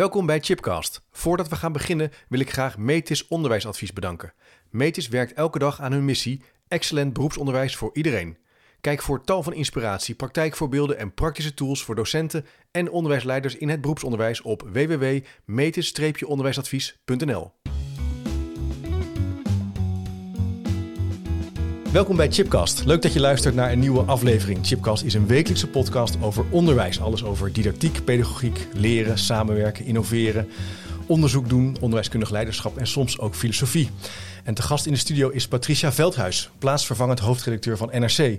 Welkom bij Chipcast. Voordat we gaan beginnen wil ik graag Metis Onderwijsadvies bedanken. Metis werkt elke dag aan hun missie: excellent beroepsonderwijs voor iedereen. Kijk voor tal van inspiratie, praktijkvoorbeelden en praktische tools voor docenten en onderwijsleiders in het beroepsonderwijs op www.metis-onderwijsadvies.nl. Welkom bij Chipcast. Leuk dat je luistert naar een nieuwe aflevering. Chipcast is een wekelijkse podcast over onderwijs. Alles over didactiek, pedagogiek, leren, samenwerken, innoveren, onderzoek doen, onderwijskundig leiderschap en soms ook filosofie. En te gast in de studio is Patricia Veldhuis, plaatsvervangend hoofdredacteur van NRC.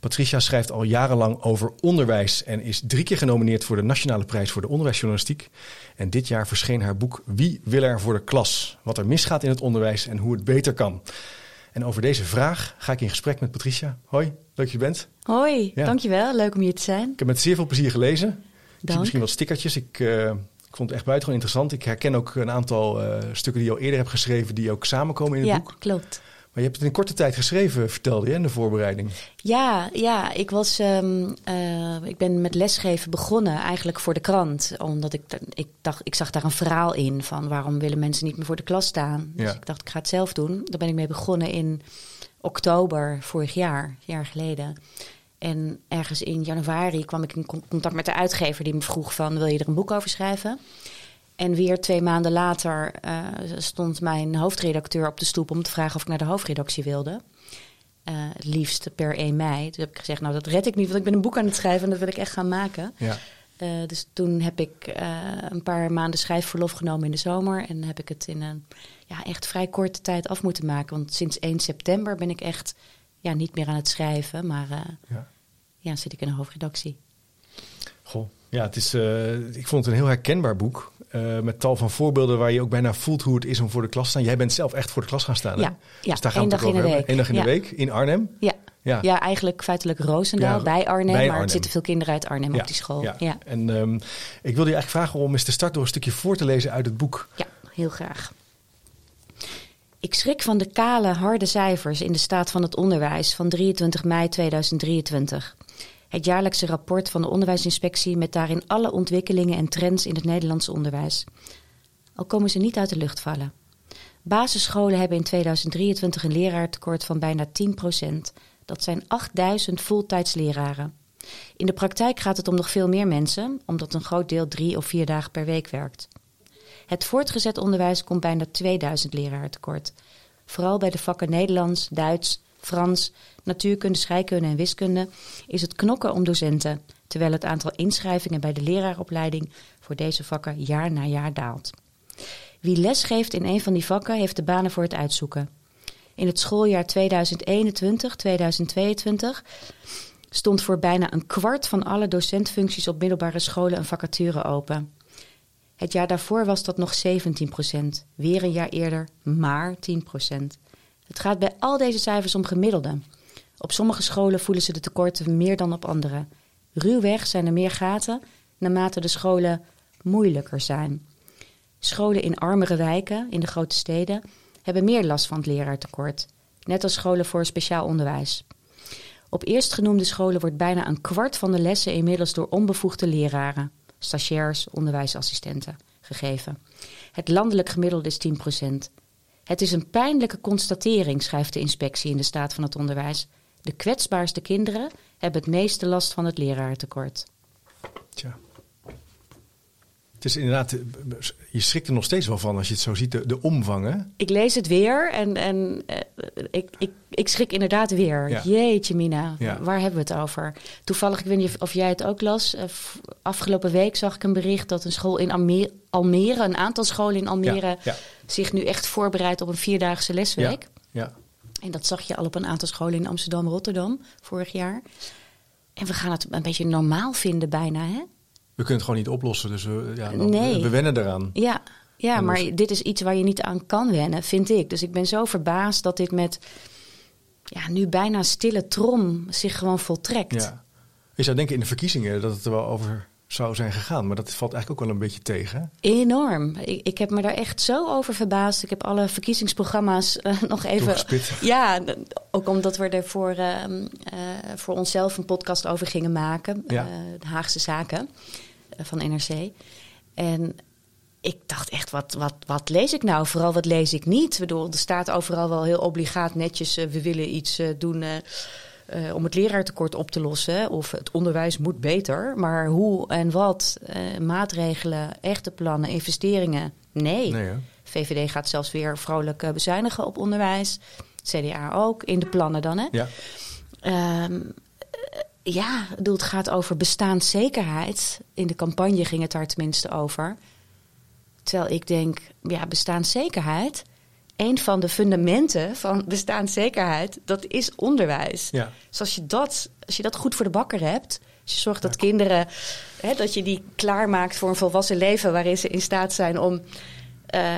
Patricia schrijft al jarenlang over onderwijs en is drie keer genomineerd voor de Nationale Prijs voor de Onderwijsjournalistiek. En dit jaar verscheen haar boek Wie wil er voor de klas? Wat er misgaat in het onderwijs en hoe het beter kan. En over deze vraag ga ik in gesprek met Patricia. Hoi, leuk dat je bent. Hoi, dankjewel. Leuk om hier te zijn. Ik heb met zeer veel plezier gelezen. Ik zie misschien wat stickertjes. Ik, uh, ik vond het echt buitengewoon interessant. Ik herken ook een aantal uh, stukken die je al eerder hebt geschreven... die ook samenkomen in het ja, boek. Ja, klopt. Maar je hebt het in korte tijd geschreven, vertelde je, in de voorbereiding. Ja, ja ik, was, um, uh, ik ben met lesgeven begonnen eigenlijk voor de krant. Omdat ik, ik dacht, ik zag daar een verhaal in van waarom willen mensen niet meer voor de klas staan. Dus Ja. ik dacht, ik ga het zelf doen. Daar ben ik mee begonnen in oktober vorig jaar, een jaar geleden. En ergens in januari kwam ik in con- contact met de uitgever die me vroeg van wil je er een boek over schrijven? En weer twee maanden later uh, stond mijn hoofdredacteur op de stoep om te vragen of ik naar de hoofdredactie wilde. Uh, het liefst per 1 mei. Toen heb ik gezegd, nou dat red ik niet, want ik ben een boek aan het schrijven en dat wil ik echt gaan maken. Ja. Uh, dus toen heb ik een paar maanden schrijfverlof genomen in de zomer. En heb ik het in een ja, echt vrij korte tijd af moeten maken. Want sinds 1 september ben ik echt ja, niet meer aan het schrijven. Maar Ja. ja, zit ik in een hoofdredactie. Goh, ja, het is, uh, ik vond het een heel herkenbaar boek. Uh, met tal van voorbeelden waar je ook bijna voelt hoe het is om voor de klas te staan. Jij bent zelf echt voor de klas gaan staan. Ja, hè? ja dus daar gaan we dag in de week. Eén dag in ja. de week in Arnhem. Ja. Ja. Ja. eigenlijk feitelijk Roosendaal Ja, bij Arnhem. bij maar Arnhem. er zitten veel kinderen uit Arnhem Ja, op die school. Ja. Ja, En um, ik wilde je eigenlijk vragen om eens te starten door een stukje voor te lezen uit het boek. ja heel graag. Ik schrik van de kale, harde cijfers in de staat van het onderwijs van 23 mei 2023. Het jaarlijkse rapport van de onderwijsinspectie met daarin alle ontwikkelingen en trends in het Nederlandse onderwijs. Al komen ze niet uit de lucht vallen. Basisscholen hebben in 2023 een leraartekort van bijna 10%. Dat zijn 8000 voltijdsleraren. In de praktijk gaat het om nog veel meer mensen, omdat een groot deel drie of vier dagen per week werkt. Het voortgezet onderwijs komt bijna 2000 leraren tekort. Vooral bij de vakken Nederlands, Duits, Frans, natuurkunde, scheikunde en wiskunde is het knokken om docenten, terwijl het aantal inschrijvingen bij de leraaropleiding voor deze vakken jaar na jaar daalt. Wie lesgeeft in een van die vakken heeft de banen voor het uitzoeken. In het schooljaar 2021-2022 stond voor bijna een kwart van alle docentfuncties op middelbare scholen een vacature open. Het jaar daarvoor was dat nog 17 procent. Weer een jaar eerder maar 10 procent. Het gaat bij al deze cijfers om gemiddelde. Op sommige scholen voelen ze de tekorten meer dan op andere. Ruwweg zijn er meer gaten naarmate de scholen moeilijker zijn. Scholen in armere wijken, in de grote steden, hebben meer last van het leraartekort. Net als scholen voor speciaal onderwijs. Op eerstgenoemde scholen wordt bijna een kwart van de lessen inmiddels door onbevoegde leraren, stagiairs, onderwijsassistenten, gegeven. Het landelijk gemiddelde is 10%. Het is een pijnlijke constatering, schrijft de inspectie in de staat van het onderwijs. De kwetsbaarste kinderen hebben het meeste last van het leraartekort. Tja. Het is inderdaad, je schrikt er nog steeds wel van als je het zo ziet, de, de omvang. Hè? Ik lees het weer en, en uh, ik, ik, ik schrik inderdaad weer. Ja. Jeetje mina, Ja. waar hebben we het over? Toevallig, ik weet niet of jij het ook las. Uh, afgelopen week zag ik een bericht dat een school in Almere, Almere een aantal scholen in Almere, Ja, ja. Zich nu echt voorbereidt op een vierdaagse lesweek. Ja. En dat zag je al op een aantal scholen in Amsterdam, Rotterdam vorig jaar. En we gaan het een beetje normaal vinden bijna, hè? We kunnen het gewoon niet oplossen, dus we, ja, dan, Nee. we wennen eraan. Ja, ja En maar dus- dit is iets waar je niet aan kan wennen, vind ik. Dus ik ben zo verbaasd dat dit met ja, nu bijna stille trom zich gewoon voltrekt. Ja. Je zou denken in de verkiezingen dat het er wel over zou zijn gegaan, maar dat valt eigenlijk ook wel een beetje tegen. Enorm. Ik, ik heb me daar echt zo over verbaasd. Ik heb alle verkiezingsprogramma's eh, nog even. Ja, ook omdat we er voor, ehm, eh, voor onszelf een podcast over gingen maken. Ja. eh, de Haagse Zaken van NRC. En ik dacht echt, wat, wat, wat lees ik nou? Vooral wat lees ik niet? Ik bedoel, er staat overal wel heel obligaat netjes... We willen iets doen uh, om het leraartekort op te lossen. Of het onderwijs moet beter. Maar hoe en wat, maatregelen, echte plannen, investeringen... Nee. nee VVD gaat zelfs weer vrolijk bezuinigen op onderwijs. CDA ook, in de plannen dan, hè? Ja. Um, ja, het gaat over bestaanszekerheid. In de campagne ging het daar tenminste over. Terwijl ik denk, ja, bestaanszekerheid. Een van de fundamenten van bestaanszekerheid, dat is onderwijs. Ja. Dus als je dat, als je dat goed voor de bakker hebt, als je zorgt dat kinderen, hè, dat je die klaarmaakt voor een volwassen leven waarin ze in staat zijn om uh,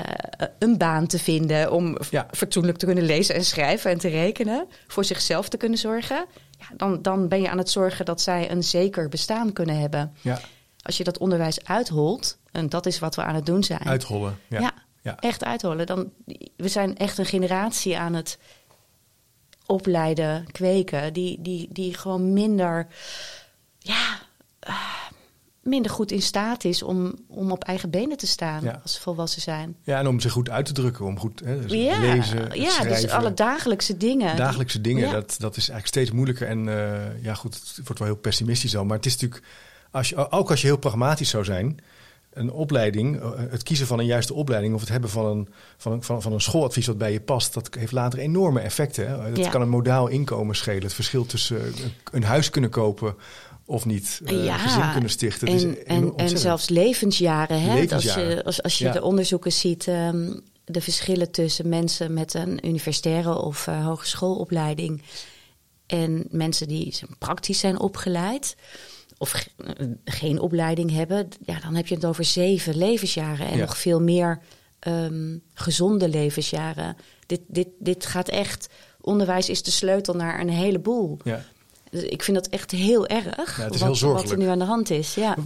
een baan te vinden, om ja. fatsoenlijk te kunnen lezen en schrijven en te rekenen, voor zichzelf te kunnen zorgen, ja, dan, dan ben je aan het zorgen dat zij een zeker bestaan kunnen hebben. Ja. Als je dat onderwijs uitholt, en dat is wat we aan het doen zijn. Uithollen, ja. Ja, echt uithollen. Dan, we zijn echt een generatie aan het opleiden, kweken, die, die, die gewoon minder, ja, minder goed in staat is om, om op eigen benen te staan als ze volwassen zijn. Ja, en om zich goed uit te drukken, om goed hè, dus ja, lezen, Ja, dus alle dagelijkse dingen. Dagelijkse dingen, dat, dat is eigenlijk steeds moeilijker. En uh, ja, goed, het wordt wel heel pessimistisch al. Maar het is natuurlijk, als je, ook als je heel pragmatisch zou zijn een opleiding, eh, het kiezen van een juiste opleiding of het hebben van een, van een, van, van een schooladvies wat bij je past, dat heeft later enorme effecten. Hè? Dat kan een modaal inkomen schelen. Het verschil tussen eh, een huis kunnen kopen of niet uh, ja, gezin kunnen stichten. En, en, en, zelfs levensjaren. Hè? Levensjaren. Als je, als, als je ja. de onderzoeken ziet, um, de verschillen tussen mensen met een universitaire of uh, hogeschoolopleiding en mensen die praktisch zijn opgeleid of geen opleiding hebben, ja, dan heb je het over zeven levensjaren en nog veel meer um, gezonde levensjaren. Dit, dit, dit gaat echt. Onderwijs is de sleutel naar een heleboel. Ja. Dus ik vind dat echt heel erg. Ja, het is wat, heel zorgelijk. Wat er nu aan de hand is. Ja.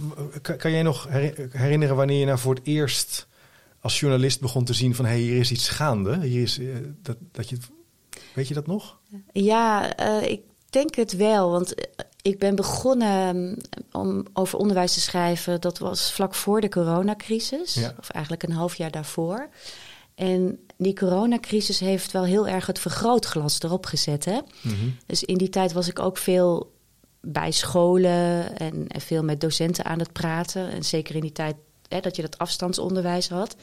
Kan, kan jij nog herinneren wanneer je nou voor het eerst als journalist begon te zien van hé, hey, hier is iets gaande? Hier is, uh, dat, dat je, weet je dat nog? Ja, uh, ik denk het wel. Want ik ben begonnen mm, om over onderwijs te schrijven. Dat was vlak voor de coronacrisis. Of eigenlijk een half jaar daarvoor. En die coronacrisis heeft wel heel erg het vergrootglas erop gezet. Hè? Mhm. Dus in die tijd was ik ook veel bij scholen en, en, veel met docenten aan het praten. En zeker in die tijd hè, dat je dat afstandsonderwijs had.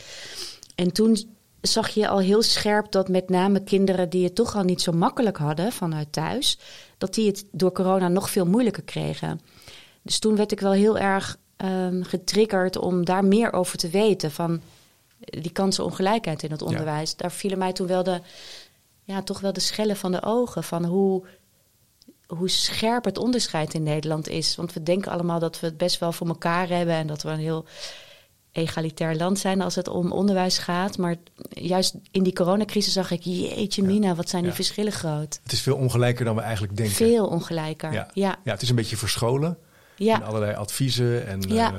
En toen zag je al heel scherp dat met name kinderen die het toch al niet zo makkelijk hadden vanuit thuis, dat die het door corona nog veel moeilijker kregen. Dus toen werd ik wel heel erg um, getriggerd om daar meer over te weten. Van die kansenongelijkheid in het onderwijs. Daar vielen mij toen wel de, ja, toch wel de schellen van de ogen. Van hoe, hoe scherp het onderscheid in Nederland is. Want we denken allemaal dat we het best wel voor elkaar hebben. En dat we een heel egalitair land zijn als het om onderwijs gaat. Maar juist in die coronacrisis zag ik, jeetje mina, wat zijn die verschillen groot. Het is veel ongelijker dan we eigenlijk denken. Veel ongelijker, ja. Ja, ja het is een beetje verscholen. Ja. En allerlei adviezen en ja.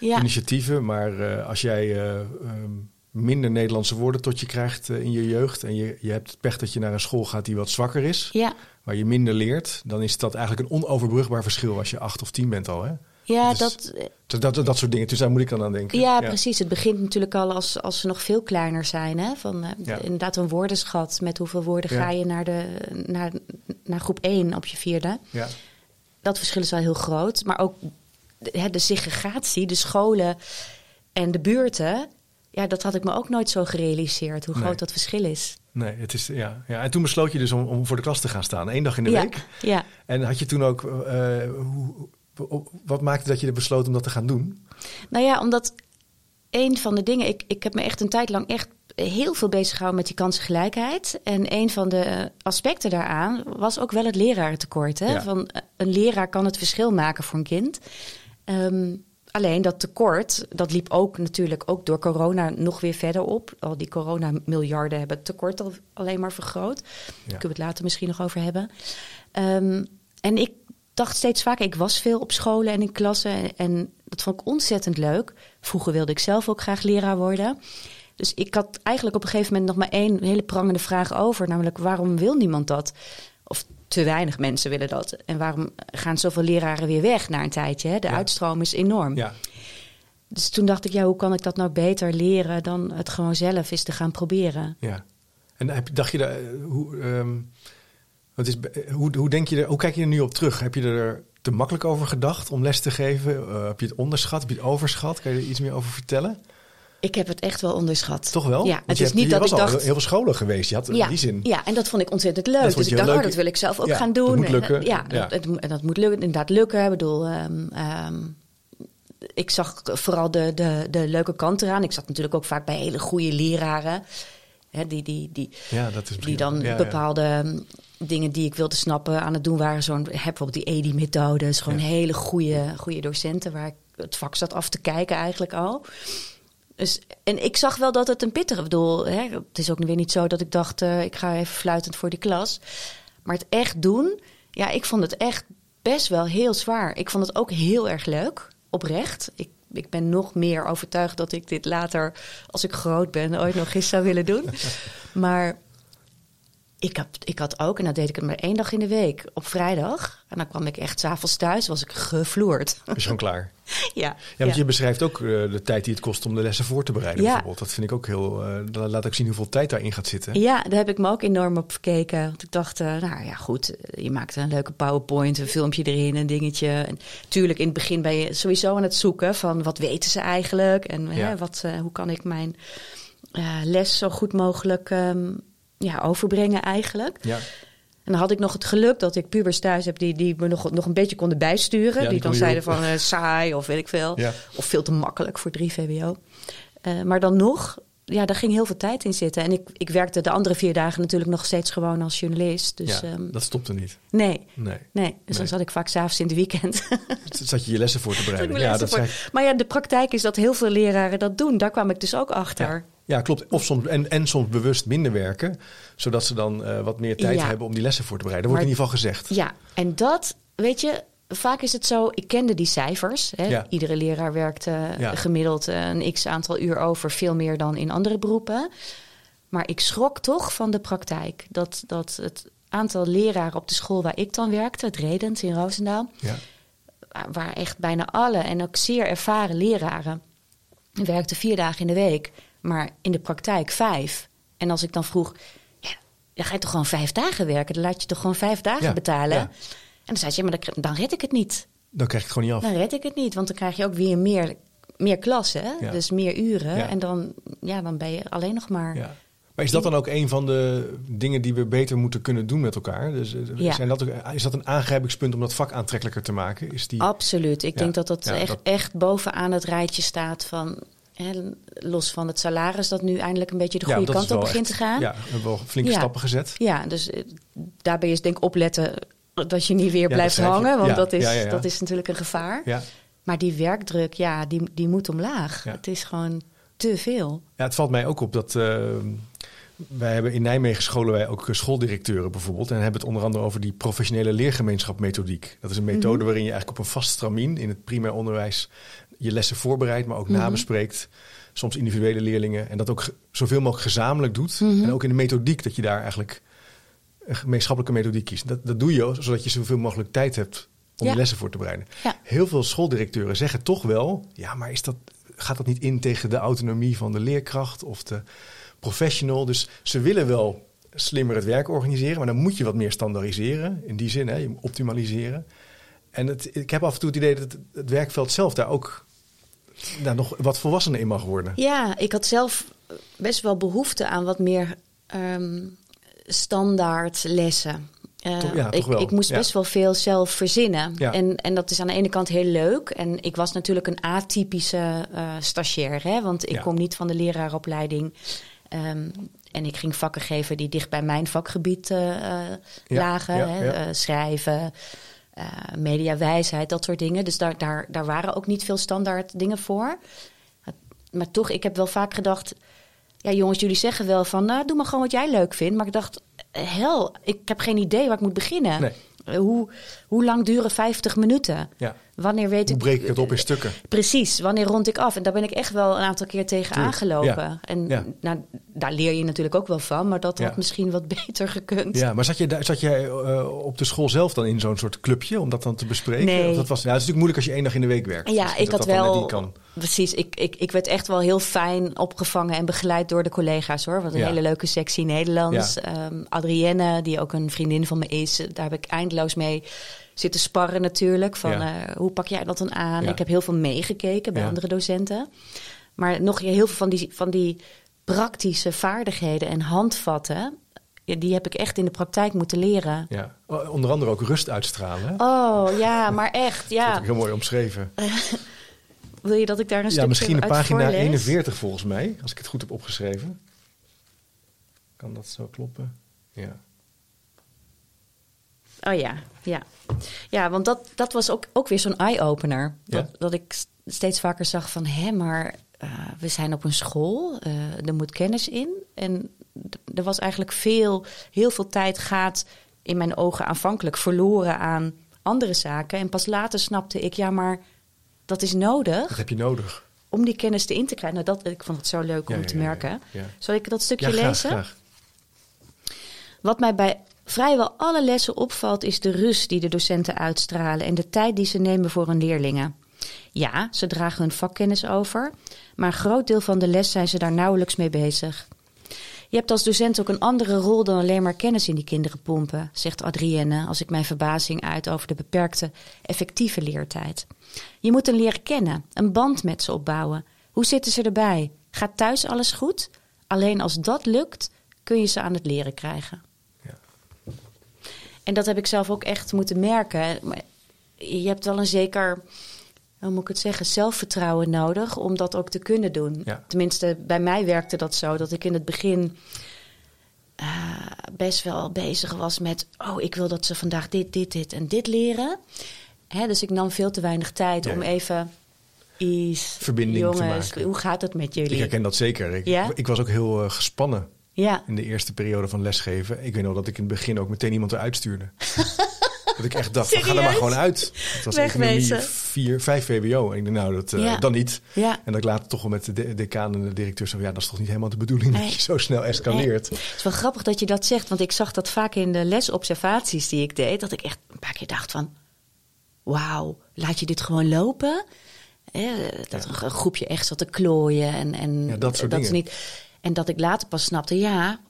Uh, initiatieven. Maar uh, als jij uh, um, minder Nederlandse woorden tot je krijgt in je jeugd... en je, je hebt het pech dat je naar een school gaat die wat zwakker is... Ja. waar je minder leert... dan is dat eigenlijk een onoverbrugbaar verschil als je acht of tien bent al, hè? Ja, dat, dat, dat, dat soort dingen. Dus daar moet ik dan aan denken. Ja, precies. Het begint natuurlijk al als, als ze nog veel kleiner zijn. Hè? Van, uh, Inderdaad een woordenschat. Met hoeveel woorden ga je naar, de, naar, naar groep 1 op je vierde. Ja. Dat verschil is wel heel groot. Maar ook de, de segregatie, de scholen en de buurten. Ja, dat had ik me ook nooit zo gerealiseerd. Hoe groot dat verschil is. Nee, het is, ja, ja. En toen besloot je dus om, om voor de klas te gaan staan. één dag in de week. Ja. En had je toen ook... Uh, hoe, wat maakte dat je er besloot om dat te gaan doen? Nou ja, omdat een van de dingen, ik, ik heb me echt een tijd lang echt heel veel bezig gehouden met die kansengelijkheid. En een van de aspecten daaraan was ook wel het lerarentekort. Hè? Van, eh, een leraar kan het verschil maken voor een kind. Um, alleen dat tekort, dat liep ook natuurlijk ook door corona nog weer verder op. Al die corona-miljarden hebben het tekort al, alleen maar vergroot. Daar kunnen we het later misschien nog over hebben. Um, en ik dacht steeds vaker, ik was veel op scholen en in klassen en dat vond ik ontzettend leuk. Vroeger wilde ik zelf ook graag leraar worden. Dus ik had eigenlijk op een gegeven moment nog maar één hele prangende vraag over, namelijk waarom wil niemand dat? Of te weinig mensen willen dat. En waarom gaan zoveel leraren weer weg na een tijdje? Hè? De uitstroom is enorm. Ja. Dus toen dacht ik, ja, hoe kan ik dat nou beter leren dan het gewoon zelf eens te gaan proberen? Ja. En heb, dacht je daar, hoe, ehm, is, hoe, hoe denk je er, hoe kijk je er nu op terug? Heb je er te makkelijk over gedacht om les te geven? Uh, heb je het onderschat? Heb je het overschat? Kan je er iets meer over vertellen? Ik heb het echt wel onderschat. Toch wel? Ja, Want het je is hebt- niet je dat was ik al dacht. heel veel scholen geweest. Je had in Ja, die zin. ja, en dat vond ik ontzettend Dat leuk. Dus ik dacht, oh, leuk. dat wil ik zelf ook Ja, gaan dat doen. moet En, lukken. ja, Ja. Dat, moet- dat moet lukken, inderdaad lukken. Ik bedoel, ehm, ehm, ik zag vooral de, de, de leuke kant eraan. Ik zat natuurlijk ook vaak bij hele goede leraren. Hè, die, die, die, Ja, dat is die dan bepaalde ehm, dingen die ik wilde snappen aan het doen waren. Zo'n, bijvoorbeeld die EDI-methode. is gewoon Ja. hele goede, goede docenten waar ik het vak zat af te kijken eigenlijk al. Dus, en ik zag wel dat het een pittige... Ik bedoel, hè, het is ook weer niet zo dat ik dacht... eh, ik ga even fluitend voor die klas. Maar het echt doen... Ja, ik vond het echt best wel heel zwaar. Ik vond het ook heel erg leuk, oprecht. Ik, ik ben nog meer overtuigd dat ik dit later... als ik groot ben, ooit nog eens zou willen doen. Maar ik, heb, ik had ook, en dat deed ik het maar één dag in de week, op vrijdag. En dan kwam ik echt s'avonds thuis, was ik gevloerd. Is gewoon klaar. ja, Ja, want je beschrijft ook eh, de tijd die het kost om de lessen voor te bereiden. Ja. Bijvoorbeeld. Dat vind ik ook heel. dat laat ook zien hoeveel tijd daarin gaat zitten. Ja, daar heb ik me ook enorm op gekeken. Want ik dacht, eh, nou ja, goed, je maakt een leuke PowerPoint, een filmpje erin, een dingetje. En tuurlijk, in het begin ben je sowieso aan het zoeken van wat weten ze eigenlijk en Ja. hè, wat, hoe kan ik mijn les zo goed mogelijk ehm, ja, overbrengen eigenlijk. Ja. En dan had ik nog het geluk dat ik pubers thuis heb die, die me nog, nog een beetje konden bijsturen. Ja, die dan zeiden van eh, saai of weet ik veel. Ja. Of veel te makkelijk voor 3 VWO. Eh, maar dan nog, ja, daar ging heel veel tijd in zitten. En ik, ik werkte de andere vier dagen natuurlijk nog steeds gewoon als journalist. Dus ja, ehm, dat stopte niet. nee, Nee. nee. Dus Nee. dan zat ik vaak s'avonds in de weekend. Zat je je lessen voor te bereiden? Ja, dat voor- zei, Maar ja, de praktijk is dat heel veel leraren dat doen. Daar kwam ik dus ook achter. Ja, klopt. Of soms, en, en soms bewust minder werken, zodat ze dan eh, wat meer tijd Ja. hebben om die lessen voor te bereiden. Dat wordt Maar- in ieder geval gezegd. Ja, en dat, weet je, vaak is het zo, ik kende die cijfers. Hè? Ja. Iedere leraar werkt eh, Ja. gemiddeld eh, een x aantal uur over, veel meer dan in andere beroepen. Maar ik schrok toch van de praktijk. Dat, dat het aantal leraren op de school waar ik dan werkte, het Redens in Roosendaal, Ja. waar echt bijna alle en ook zeer ervaren leraren werkten vier dagen in de week, maar in de praktijk vijf. En als ik dan vroeg, ja, dan ga je toch gewoon vijf dagen werken? Dan laat je toch gewoon vijf dagen Ja, betalen? ja. En dan zei ze, ja, maar dan, dan red ik het niet. Dan krijg je het gewoon niet af. Dan red ik het niet, want dan krijg je ook weer meer, meer klassen? Ja. dus meer uren. En dan, ja, dan ben je alleen nog maar... Ja. Maar is dat dan ook een van de dingen die we beter moeten kunnen doen met elkaar? Dus, eh, Ja. zijn dat ook, is dat een aangrijpingspunt om dat vak aantrekkelijker te maken? Is die, Absoluut. Ik Ja, denk dat dat, ja, echt, dat- echt bovenaan het rijtje staat van... Hè, los van het salaris dat nu eindelijk een beetje de goede kant op begint echt- te gaan. Ja, we hebben wel flinke Ja. stappen gezet. Ja, dus eh, daarbij is denk ik opletten dat je niet weer blijft hangen. Want dat, is, dat is natuurlijk een gevaar. Ja. Maar die werkdruk, ja, die, die moet omlaag. Het is gewoon te veel. Ja, het valt mij ook op dat eh, wij hebben in Nijmegen scholen wij ook schooldirecteuren bijvoorbeeld. En hebben het onder andere over die professionele leergemeenschap methodiek. Dat is een methode Mhm. waarin je eigenlijk op een vast stramien in het primair onderwijs je lessen voorbereidt, maar ook Mhm. nabespreekt. Soms individuele leerlingen. En dat ook zoveel mogelijk gezamenlijk doet. Mhm. En ook in de methodiek dat je daar eigenlijk een gemeenschappelijke methodiek kiest. Dat, dat doe je zodat je zoveel mogelijk tijd hebt om Ja. die lessen voor te bereiden. Ja. Heel veel schooldirecteuren zeggen toch wel: ja, maar is dat, gaat dat niet in tegen de autonomie van de leerkracht of de professional? Dus ze willen wel slimmer het werk organiseren, maar dan moet je wat meer standaardiseren. In die zin, hè, je optimaliseren. En het, ik heb af en toe het idee dat het, het werkveld zelf daar ook nou, nog wat volwassener in mag worden. Ja, ik had zelf best wel behoefte aan wat meer ehm, standaard lessen. Eh, Toch- ja, toch ik, ik moest ja. best wel veel zelf verzinnen. Ja. En, en dat is aan de ene kant heel leuk. En ik was natuurlijk een atypische eh stagiair. Hè? Want ik kom niet van de leraaropleiding. Ehm, en ik ging vakken geven die dicht bij mijn vakgebied eh, lagen. hè? schrijven, mediawijsheid, dat soort dingen. Dus daar, daar, daar waren ook niet veel standaard dingen voor. Maar toch, ik heb wel vaak gedacht... Ja, jongens, jullie zeggen wel van... Nou, doe maar gewoon wat jij leuk vindt. Maar ik dacht, hel, ik heb geen idee waar ik moet beginnen. Nee. Eh, Hoe, hoe lang duren 50 minuten? Ja. Wanneer weet Hoe ik... breek ik het op in stukken? Precies, wanneer rond ik af? En daar ben ik echt wel een aantal keer tegen Tuurlijk, aangelopen. ja, En ja. Nou, daar leer je natuurlijk ook wel van. Maar dat had misschien wat beter gekund. Ja, maar zat je, zat jij eh, op de school zelf dan in zo'n soort clubje om dat dan te bespreken? Nee. Of dat was, ja, het is natuurlijk moeilijk als je één dag in de week werkt. Ja, Misschien ik dat had dat wel. Precies. Ik, ik, ik werd echt wel heel fijn opgevangen en begeleid door de collega's hoor. Wat een Ja. hele leuke sectie Nederlands. Ja. Ehm, Adrienne, die ook een vriendin van me is, daar heb ik eindeloos mee zitten sparren natuurlijk. Van Ja. eh, hoe pak jij dat dan aan? Ik heb heel veel meegekeken bij andere docenten. Maar nog heel veel van die, van die praktische vaardigheden en handvatten, die heb ik echt in de praktijk moeten leren. Ja. Onder andere ook rust uitstralen. Oh ja, maar echt, Dat heb ja. ik heel mooi omschreven. Wil je dat ik daar een Ja, misschien uit pagina voorlees? 41 volgens mij, als ik het goed heb opgeschreven. Kan dat zo kloppen? Ja. Oh ja, ja. Ja, want dat, dat was ook, ook weer zo'n eye-opener. Dat, Ja. dat ik steeds vaker zag van... hé, maar eh, we zijn op een school, eh, er moet kennis in. En er was eigenlijk veel, heel veel tijd gaat in mijn ogen aanvankelijk verloren aan andere zaken. En pas later snapte ik, ja, maar dat is nodig Dat heb je nodig. om die kennis te in te krijgen. Nou, dat, ik vond het zo leuk Ja, om ja, te merken. Zal ik dat stukje Ja, graag, lezen? graag. Wat mij bij vrijwel alle lessen opvalt, is de rust die de docenten uitstralen en de tijd die ze nemen voor hun leerlingen. Ja, ze dragen hun vakkennis over, maar een groot deel van de les zijn ze daar nauwelijks mee bezig. Je hebt als docent ook een andere rol dan alleen maar kennis in die kinderen pompen, zegt Adrienne als ik mijn verbazing uit over de beperkte, effectieve leertijd. Je moet hen leren kennen, een band met ze opbouwen. Hoe zitten ze erbij? Gaat thuis alles goed? Alleen als dat lukt, kun je ze aan het leren krijgen. Ja. En dat heb ik zelf ook echt moeten merken. Je hebt wel een zeker, hoe moet ik het zeggen, zelfvertrouwen nodig om dat ook te kunnen doen. Ja. Tenminste, bij mij werkte dat zo dat ik in het begin eh, best wel bezig was met: oh, ik wil dat ze vandaag dit, dit, dit en dit leren. Hè, dus ik nam veel te weinig tijd Ja, om even. Is, Verbinding te maken. hoe gaat het met jullie? Ik herken dat zeker. Ik, Ja? ik was ook heel eh, gespannen Ja, in de eerste periode van lesgeven. Ik weet nog dat ik in het begin ook meteen iemand eruit stuurde. dat ik echt dacht, ga er maar gewoon uit. Het was Wegwezen. 4, 5 VWO. En ik dacht, nou, dat, eh, Ja. dan niet. ja. En dat ik later toch wel met de de decaan en de directeur zei... ja, dat is toch niet helemaal de bedoeling Nee. dat je zo snel escaleert. Het is wel grappig dat je dat zegt, want ik zag dat vaak in de lesobservaties die ik deed, dat ik echt een paar keer dacht van, wauw, laat je dit gewoon lopen? Eh, dat Ja. een groepje echt zat te klooien en, en Ja, dat soort is dingen. niet. En dat ik later pas snapte, ja,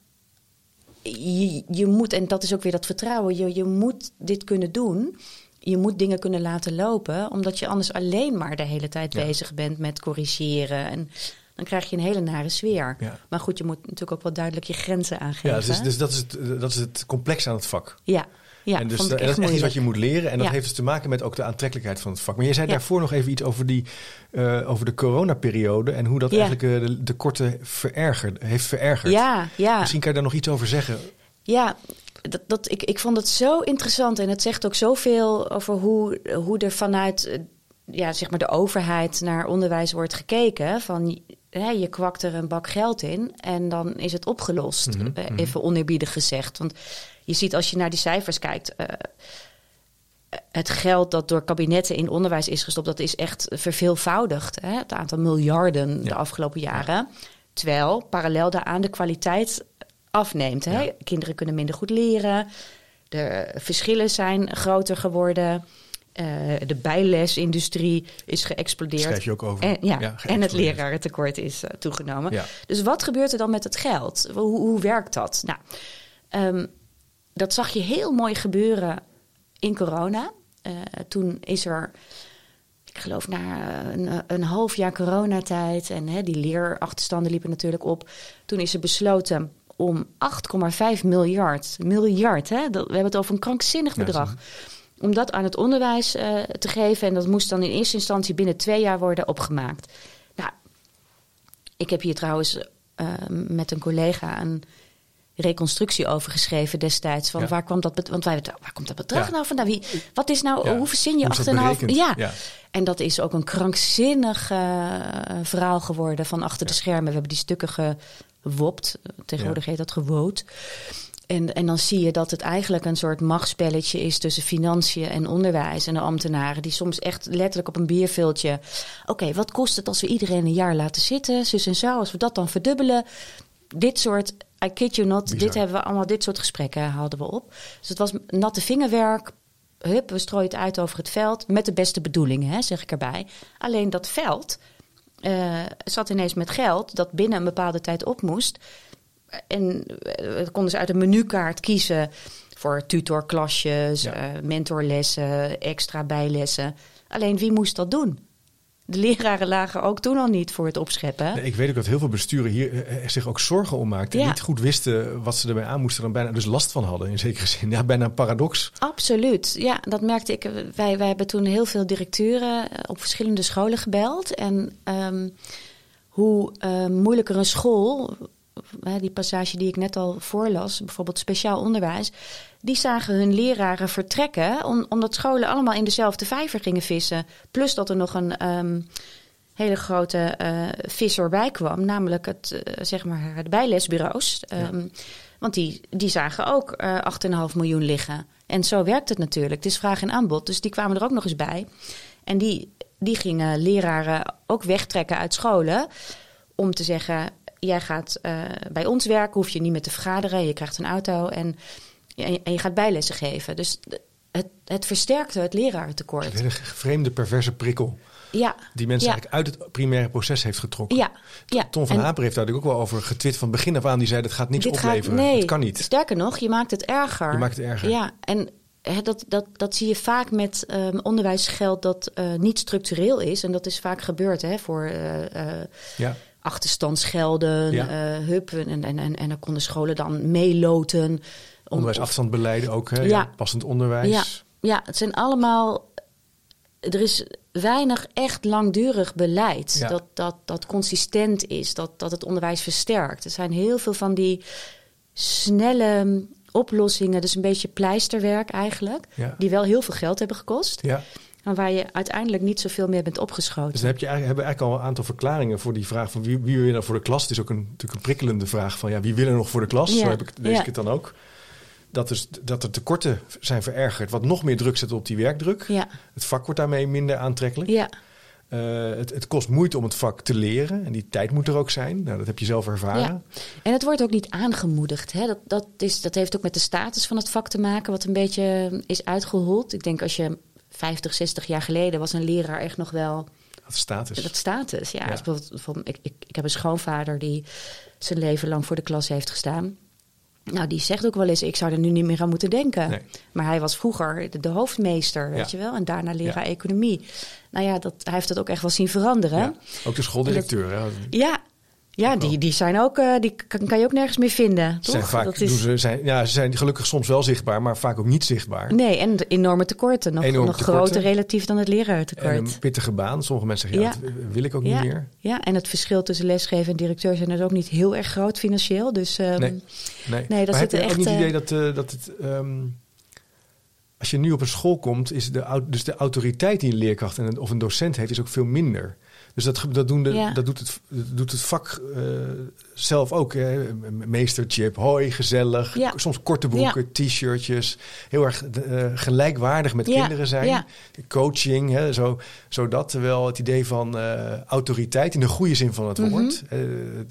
je, je moet, en dat is ook weer dat vertrouwen, je, je moet dit kunnen doen. Je moet dingen kunnen laten lopen, omdat je anders alleen maar de hele tijd Ja. bezig bent met corrigeren. En dan krijg je een hele nare sfeer. Ja. Maar goed, je moet natuurlijk ook wel duidelijk je grenzen aangeven. Ja, dus, dus dat, is het, dat is het complex aan het vak. ja, ja en dus, dat is echt iets wat je moet leren. En dat Ja. heeft dus te maken met ook de aantrekkelijkheid van het vak. Maar je zei Ja. daarvoor nog even iets over, die, eh, over de coronaperiode... en hoe dat Ja. eigenlijk eh, de, de korte verergerd, heeft verergerd. Ja, ja, Misschien kan je daar nog iets over zeggen. ja. Dat, dat, ik, ik vond het zo interessant en het zegt ook zoveel over hoe, hoe er vanuit eh, ja, zeg maar de overheid naar onderwijs wordt gekeken. Van hè, je kwakt er een bak geld in en dan is het opgelost. Mhm, eh, mhm. Even oneerbiedig gezegd. Want je ziet als je naar die cijfers kijkt. eh, het geld dat door kabinetten in onderwijs is gestopt, dat is echt verveelvoudigd. Hè? Het aantal miljarden de afgelopen jaren. Terwijl parallel daaraan de kwaliteit afneemt. Hè? Ja. Kinderen kunnen minder goed leren. De verschillen zijn groter geworden. Eh, de bijlesindustrie is geëxplodeerd. Schrijf je ook over. En, ja, en het lerarentekort is eh, toegenomen. Ja. Dus wat gebeurt er dan met het geld? Hoe, hoe werkt dat? Nou, ehm, dat zag je heel mooi gebeuren in corona. Eh, toen is er, ik geloof na een, een half jaar coronatijd... en hè, die leerachterstanden liepen natuurlijk op... toen is er besloten om 8,5 miljard, miljard hè, dat, we hebben het over een krankzinnig bedrag... om dat aan het onderwijs eh, te geven. En dat moest dan in eerste instantie binnen twee jaar worden opgemaakt. Nou, ik heb hier trouwens eh, met een collega een reconstructie over geschreven destijds. Van Ja. waar kwam dat Want wij waar komt dat bedrag Ja. nou vandaan? Wie, wat is nou, Ja. hoe verzin je Hoe is dat 8,5? berekend? Ja. Ja. En dat is ook een krankzinnig eh, verhaal geworden van achter de schermen. We hebben die stukken gewopt. Tegenwoordig heet dat gewoot. En, en dan zie je dat het eigenlijk een soort machtsspelletje is tussen financiën en onderwijs en de ambtenaren. Die soms echt letterlijk op een bierviltje. Oké, wat kost het als we iedereen een jaar laten zitten? Zus en zo, als we dat dan verdubbelen. Dit soort, I kid you not, Bizar. dit hebben we allemaal, dit soort gesprekken hadden we op. Dus het was natte vingerwerk. Hup, we strooien het uit over het veld. Met de beste bedoelingen, hè, zeg ik erbij. Alleen dat veld uh, zat ineens met geld dat binnen een bepaalde tijd op moest. En uh, konden ze uit een menukaart kiezen voor tutorklasjes, ja. uh, mentorlessen, extra bijlessen. Alleen wie moest dat doen? De leraren lagen ook toen al niet voor het opscheppen. Nee, ik weet ook dat heel veel besturen hier eh, zich ook zorgen om maakten. Ja. En niet goed wisten wat ze ermee aan moesten. En bijna dus last van hadden in zekere zin. Ja, bijna een paradox. Absoluut. Ja, dat merkte ik. Wij, wij hebben toen heel veel directeuren op verschillende scholen gebeld. En um, hoe uh, moeilijker een school die passage die ik net al voorlas, bijvoorbeeld speciaal onderwijs, die zagen hun leraren vertrekken omdat scholen allemaal in dezelfde vijver gingen vissen. Plus dat er nog een um, hele grote uh, visser bij kwam, namelijk het, uh, zeg maar de bijlesbureaus. Um, ja. Want die, die zagen ook uh, 8,5 miljoen liggen. En zo werkt het natuurlijk. Het is vraag en aanbod. Dus die kwamen er ook nog eens bij. En die, die gingen leraren ook wegtrekken uit scholen. Om te zeggen, jij gaat uh, bij ons werken, hoef je niet meer te vergaderen. Je krijgt een auto en, en, je gaat bijlessen geven. Dus het, het versterkte het lerarentekort. Een hele vreemde, perverse prikkel. Ja. Die mensen ja. eigenlijk uit het primaire proces heeft getrokken. Ja. ja. Tom van en, Haper heeft daar ook wel over getwit van begin af aan. Die zei, dat gaat niks opleveren. Gaat, nee, het kan niet. Sterker nog, je maakt het erger. Je maakt het erger. Ja, en He, dat, dat, dat zie je vaak met um, onderwijsgeld dat uh, niet structureel is. En dat is vaak gebeurd hè, voor uh, ja. Achterstandsgelden, ja. hup. En, en, en, en dan konden scholen dan meeloten. Onderwijsafstandbeleid ook, hè? Ja. passend onderwijs. Ja. ja, het zijn allemaal... Er is weinig echt langdurig beleid Ja. dat, dat, dat consistent is, dat, dat het onderwijs versterkt. Er zijn heel veel van die snelle oplossingen, dus een beetje pleisterwerk eigenlijk, die wel heel veel geld hebben gekost. Ja. Maar waar je uiteindelijk niet zoveel meer bent opgeschoten. Dus dan heb je eigenlijk, hebben we eigenlijk al een aantal verklaringen voor die vraag van wie, wie wil je nou voor de klas. Het is ook een, natuurlijk een prikkelende vraag van ja, wie wil er nog voor de klas? Ja. Zo heb ik, lees Ja. ik het dan ook. Dat, dus, dat er tekorten zijn verergerd, wat nog meer druk zet op die werkdruk. Ja, Het vak wordt daarmee minder aantrekkelijk. ja, Eh, het, het kost moeite om het vak te leren en die tijd moet er ook zijn. Nou, dat heb je zelf ervaren. Ja. En het wordt ook niet aangemoedigd. Hè? Dat, dat, is, dat heeft ook met de status van het vak te maken, wat een beetje is uitgehold. Ik denk als je 50, 60 jaar geleden was een leraar echt nog wel Dat status. dat status. Ja, Ja. Bijvoorbeeld- ik, ik, ik heb een schoonvader die zijn leven lang voor de klas heeft gestaan. Nou, die zegt ook wel eens, ik zou er nu niet meer aan moeten denken. Nee. Maar hij was vroeger de, de hoofdmeester, weet je wel. En daarna leraar Ja. economie. Nou ja, dat, hij heeft het ook echt wel zien veranderen. Ja. Ook de schooldirecteur. hè. Ja, ja die, die zijn ook, eh, die kan, kan je ook nergens meer vinden. Ze zijn toch? vaak, dat is, ze, zijn, ja, ze zijn gelukkig soms wel zichtbaar, maar vaak ook niet zichtbaar. nee, en enorme tekorten. Nog, Enorme nog tekorten. groter relatief dan het En lerarentekort. een pittige baan. Sommige mensen zeggen, ja, Ja. dat wil ik ook ja, niet meer. ja, en het verschil tussen lesgeven en directeur zijn dus ook niet heel erg groot financieel. Dus ehm, Nee. Nee, Nee, dat maar heb zit je ook echt, niet het eh, idee dat, eh, dat het... ehm, als je nu op een school komt, is de, dus de autoriteit die een leerkracht en een, of een docent heeft, is ook veel minder. Dus dat, dat, doen de, Ja. dat, doet, het, dat doet het vak eh, zelf ook. Hè. Meesterchip, hoi, gezellig. Ja. Soms korte broeken, t-shirtjes. Heel erg eh, gelijkwaardig met kinderen zijn. Coaching, hè, zo, zodat. Terwijl het idee van eh, autoriteit, in de goede zin van het Mhm. woord.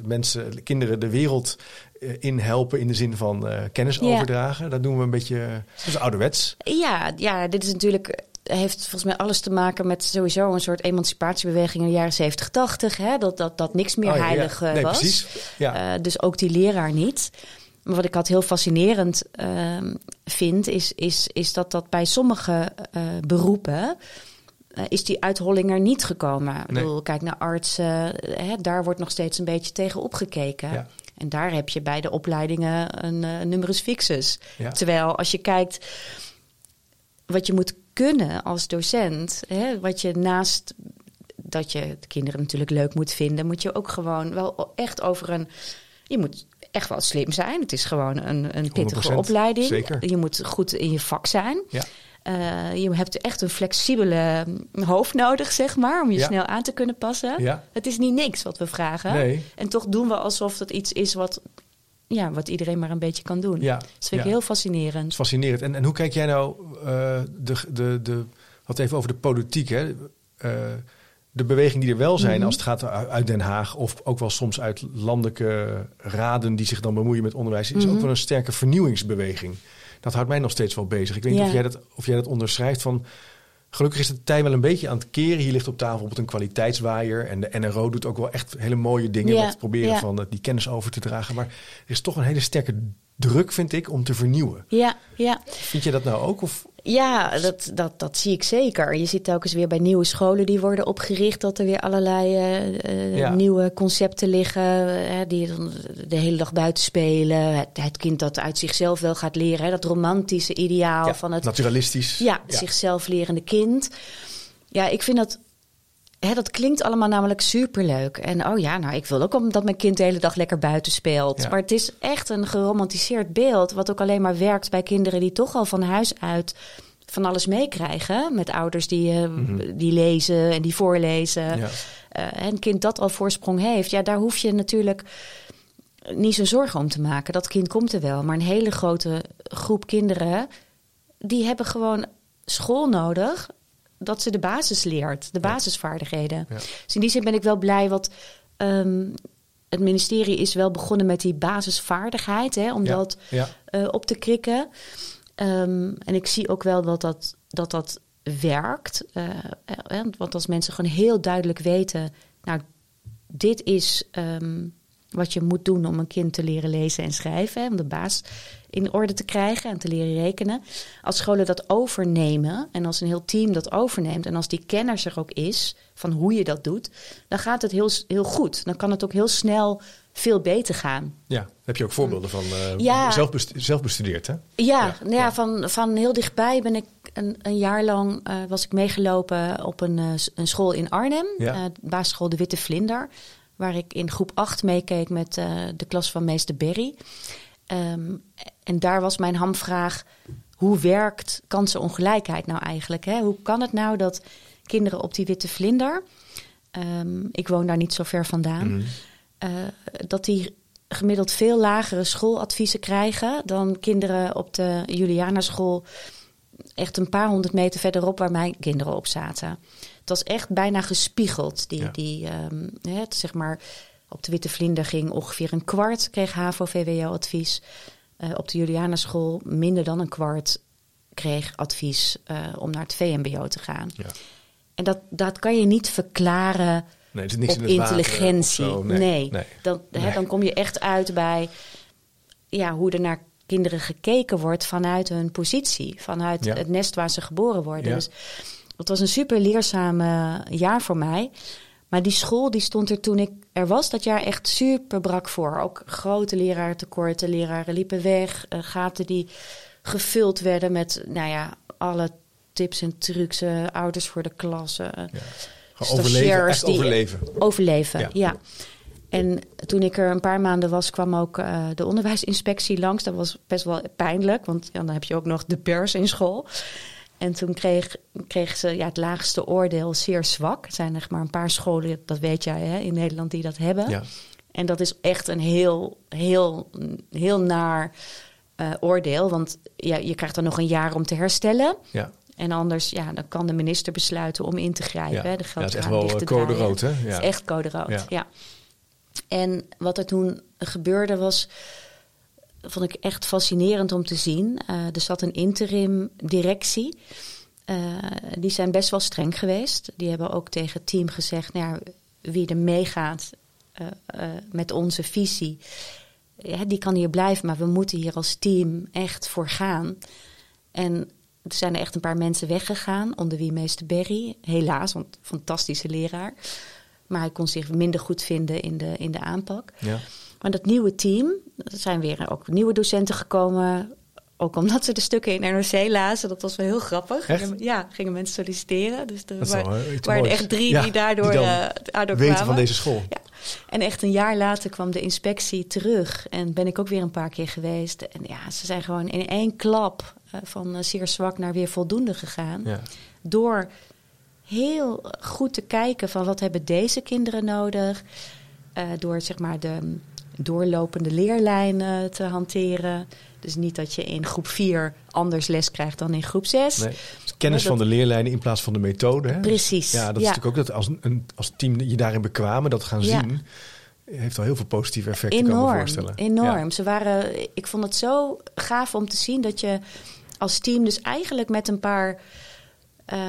mensen, de kinderen de wereld in helpen in de zin van kennis Ja. overdragen. Dat doen we een beetje, dat is ouderwets. Ja, ja, dit is natuurlijk heeft volgens mij alles te maken met sowieso een soort emancipatiebeweging in de jaren 70, 80. Hè? Dat, dat, dat niks meer Oh ja, ja. heilig eh, Nee, was. precies. Ja. Eh, dus ook die leraar niet. Maar wat ik altijd heel fascinerend ehm, vind, is, is, is dat dat bij sommige eh, beroepen. is die uitholling er niet gekomen? Ik bedoel, kijk naar artsen, hè, daar wordt nog steeds een beetje tegen opgekeken. Ja. En daar heb je bij de opleidingen een numerus fixus. Terwijl als je kijkt wat je moet kunnen als docent, hè, wat je naast dat je de kinderen natuurlijk leuk moet vinden, moet je ook gewoon wel echt over een. Je moet echt wel slim zijn. Het is gewoon een, een pittige 100%, opleiding. zeker. Je moet goed in je vak zijn. Ja. Eh, je hebt echt een flexibele hm, hoofd nodig, zeg maar, om je Ja. snel aan te kunnen passen. Ja. Het is niet niks wat we vragen. Nee. En toch doen we alsof dat iets is wat, ja, wat iedereen maar een beetje kan doen. Ja. Dat vind ik heel fascinerend. fascinerend. En, en hoe kijk jij nou, de, de, de, wat even over de politiek, hè? Eh, de beweging die er wel zijn Mhm. als het gaat uit Den Haag of ook wel soms uit landelijke raden die zich dan bemoeien met onderwijs, is Mhm. ook wel een sterke vernieuwingsbeweging. Dat houdt mij nog steeds wel bezig. Ik weet niet Ja. of, jij dat, of jij dat onderschrijft van Gelukkig is de tijd wel een beetje aan het keren. Hier ligt op tafel bijvoorbeeld een kwaliteitswaaier. En de NRO doet ook wel echt hele mooie dingen Ja, met het proberen ja. van eh, die kennis over te dragen. Maar er is toch een hele sterke druk, vind ik, om te vernieuwen. Ja, ja. Vind je dat nou ook? Of Ja, dat, dat, dat zie ik zeker. Je ziet telkens weer bij nieuwe scholen die worden opgericht... dat er weer allerlei eh, eh, Ja. nieuwe concepten liggen... eh, die de hele dag buiten spelen. Het, het kind dat uit zichzelf wel gaat leren. Hè, dat romantische ideaal ja, van het naturalistisch? ja, zichzelf lerende kind. Ja, ik vind dat... Hè, dat klinkt allemaal namelijk superleuk. En oh ja, nou, ik wil ook om- dat mijn kind de hele dag lekker buiten speelt. Ja. Maar het is echt een geromantiseerd beeld... wat ook alleen maar werkt bij kinderen die toch al van huis uit... van alles meekrijgen. Met ouders die, eh, die lezen en die voorlezen. Mhm. Ja. Eh, en een kind dat al voorsprong heeft... ja, daar hoef je natuurlijk niet zo zorgen om te maken. Dat kind komt er wel. Maar een hele grote groep kinderen... die hebben gewoon school nodig... dat ze de basis leert, de basisvaardigheden. Ja. Dus in die zin ben ik wel blij... wat ehm, het ministerie is wel begonnen met die basisvaardigheid... Hè, om Ja. dat eh, op te krikken. Ehm, en ik zie ook wel dat dat, dat, dat werkt. Eh, eh, want als mensen gewoon heel duidelijk weten... nou, dit is ehm, wat je moet doen om een kind te leren lezen en schrijven... Hè, om de baas in orde te krijgen en te leren rekenen. Als scholen dat overnemen en als een heel team dat overneemt... en als die kennis er ook is van hoe je dat doet... dan gaat het heel, heel goed. Dan kan het ook heel snel veel beter gaan. ja, heb je ook voorbeelden van eh Ja. zelf, best- zelf bestudeerd, hè? Ja, Ja, nou ja. Van, van heel dichtbij ben ik een, een jaar lang eh, was ik meegelopen op een, eh, een school in Arnhem, Ja. eh, basisschool De Witte Vlinder, waar ik in groep 8 meekeek met eh, de klas van meester Berry. Ehm, en daar was mijn hamvraag: hoe werkt kansenongelijkheid nou eigenlijk? Hè? Hoe kan het nou dat kinderen op die Witte Vlinder, ehm, ik woon daar niet zo ver vandaan, Mhm. eh, dat die gemiddeld veel lagere schooladviezen krijgen dan kinderen op de Julianaschool echt een paar honderd meter verderop waar mijn kinderen op zaten. Het was echt bijna gespiegeld. Die, Ja. die, ehm, het, zeg maar, op de Witte Vlinder ging ongeveer een kwart kreeg HAVO-VWO-advies. Eh, op de Julianaschool minder dan een kwart kreeg advies eh, om naar het VMBO te gaan. Ja. En dat, dat kan je niet verklaren Nee, het is niks op in intelligentie. zo. nee, Nee, nee. Dan, Hè, dan kom je echt uit bij ja, hoe er naar kinderen gekeken wordt vanuit hun positie, vanuit Ja. het nest waar ze geboren worden. Ja. Dus het was een super leerzaam eh, jaar voor mij. Maar die school die stond er toen ik er was dat jaar echt super brak voor. Ook grote leraartekorten, leraren liepen weg, eh, gaten die gevuld werden met, nou ja, alle tips en trucs, eh, ouders voor de klas. eh, Gewoon overleven, echt die- overleven. Overleven, Ja. ja. En toen ik er een paar maanden was, kwam ook de onderwijsinspectie langs. Dat was best wel pijnlijk, want ja, dan heb je ook nog de pers in school. En toen kreeg, kreeg ze ja, het laagste oordeel zeer zwak. Er zijn echt maar een paar scholen, dat weet jij hè, in Nederland, die dat hebben. Ja. En dat is echt een heel, heel, heel naar eh, oordeel. Want ja, je krijgt dan nog een jaar om te herstellen. Ja. En anders, ja, dan kan de minister besluiten om in te grijpen. Ja. hè, de Ja, het is echt wel, eh, code rood, hè? Ja. Het is echt code rood, Ja. ja. En wat er toen gebeurde was, vond ik echt fascinerend om te zien. Eh, er zat een interim directie. Eh, die zijn best wel streng geweest. Die hebben ook tegen het team gezegd, nou ja, wie er meegaat eh, met onze visie, ja, die kan hier blijven, maar we moeten hier als team echt voor gaan. En er zijn er echt een paar mensen weggegaan, onder wie meester Berry. Helaas, want fantastische leraar. Maar hij kon zich minder goed vinden in de, in de aanpak. Ja. Maar dat nieuwe team, er zijn weer ook nieuwe docenten gekomen. Ook omdat ze de stukken in NRC lazen. Dat was wel heel grappig. Echt? Ja, gingen mensen solliciteren. Dus er eh, waren er moois. echt drie Ja, die daardoor, die eh, daardoor Weten kwamen. van deze school. Ja. En echt een jaar later kwam de inspectie terug. En ben ik ook weer een paar keer geweest. En ja, ze zijn gewoon in één klap eh, van eh, zeer zwak naar weer voldoende gegaan. Ja. Door heel goed te kijken van wat hebben deze kinderen nodig. Eh, door zeg maar de doorlopende leerlijnen te hanteren. Dus niet dat je in groep 4 anders les krijgt dan in groep 6. Nee. Dus kennis Nee, dat- van de leerlijnen in plaats van de methode. Hè? Precies, Ja, dat is natuurlijk ook dat als een als team je daarin bekwamen, dat gaan Ja. zien, heeft al heel veel positieve effecten, kan ik me Enorm, voorstellen. enorm. Ja. Ze waren, ik vond het zo gaaf om te zien dat je als team dus eigenlijk met een paar eh,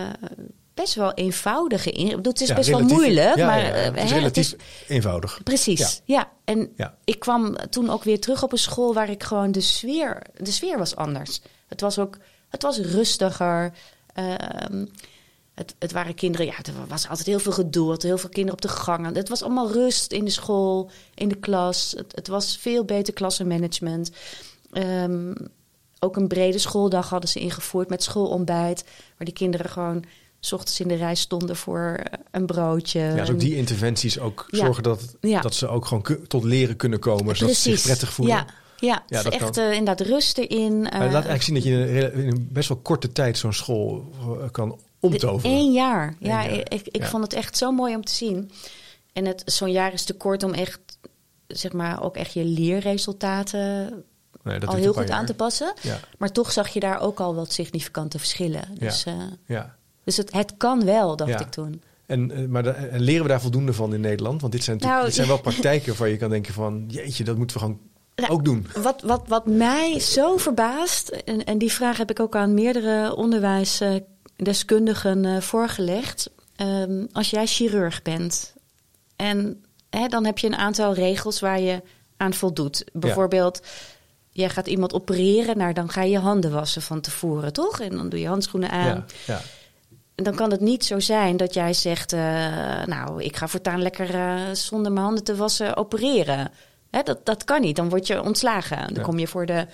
best wel eenvoudige in. Ik bedoel, Het is Ja, best relatief- wel moeilijk, ja, maar ja, eh, het is hè, relatief eenvoudig. Precies, ja. En ik kwam toen ook weer terug op een school waar ik gewoon de sfeer, de sfeer was anders. Het was ook, het was rustiger. Ehm, het, het waren kinderen, ja, er was altijd heel veel gedoe, heel veel kinderen op de gangen. Het was allemaal rust in de school, in de klas. Het, het was veel beter klassenmanagement. Ehm, ook een brede schooldag hadden ze ingevoerd met schoolontbijt, waar die kinderen gewoon 's ochtends in de rij stonden voor eh, een broodje. Ja, dus ook die interventies ook Ja. zorgen dat, Ja. dat ze ook gewoon tot leren kunnen komen. Zodat ze zich prettig voelen. Ja, ja, Ja, is echt eh, inderdaad rust erin. Maar het laat eigenlijk zien dat je in een, in best wel korte tijd zo'n school eh, kan omtoveren. Eén jaar. Eén ja, jaar, ik, ik ja. vond het echt zo mooi om te zien. En het, zo'n jaar is te kort om echt, zeg maar, ook echt je leerresultaten Nee, dat al heel goed aan te passen. Ja, Maar toch zag je daar ook al wat significante verschillen. Ja. Dus, eh, ja. Dus het, het kan wel, dacht Ja. ik toen. En, eh, maar en leren we daar voldoende van in Nederland? Want dit zijn, Nou, dit zijn wel praktijken waar je kan denken van... jeetje, dat moeten we gewoon Ja. ook doen. Wat, wat, wat mij zo verbaast, en, en die vraag heb ik ook aan meerdere onderwijsdeskundigen eh, voorgelegd. Ehm, als jij chirurg bent en hè, dan heb je een aantal regels waar je aan voldoet. Bijvoorbeeld, jij gaat iemand opereren, nou dan ga je je handen wassen van tevoren, toch? En dan doe je handschoenen aan. Ja, ja. Dan kan het niet zo zijn dat jij zegt: eh, Nou, ik ga voortaan lekker eh, zonder mijn handen te wassen opereren. Hè, dat, dat kan niet. Dan word je ontslagen. Dan kom je voor de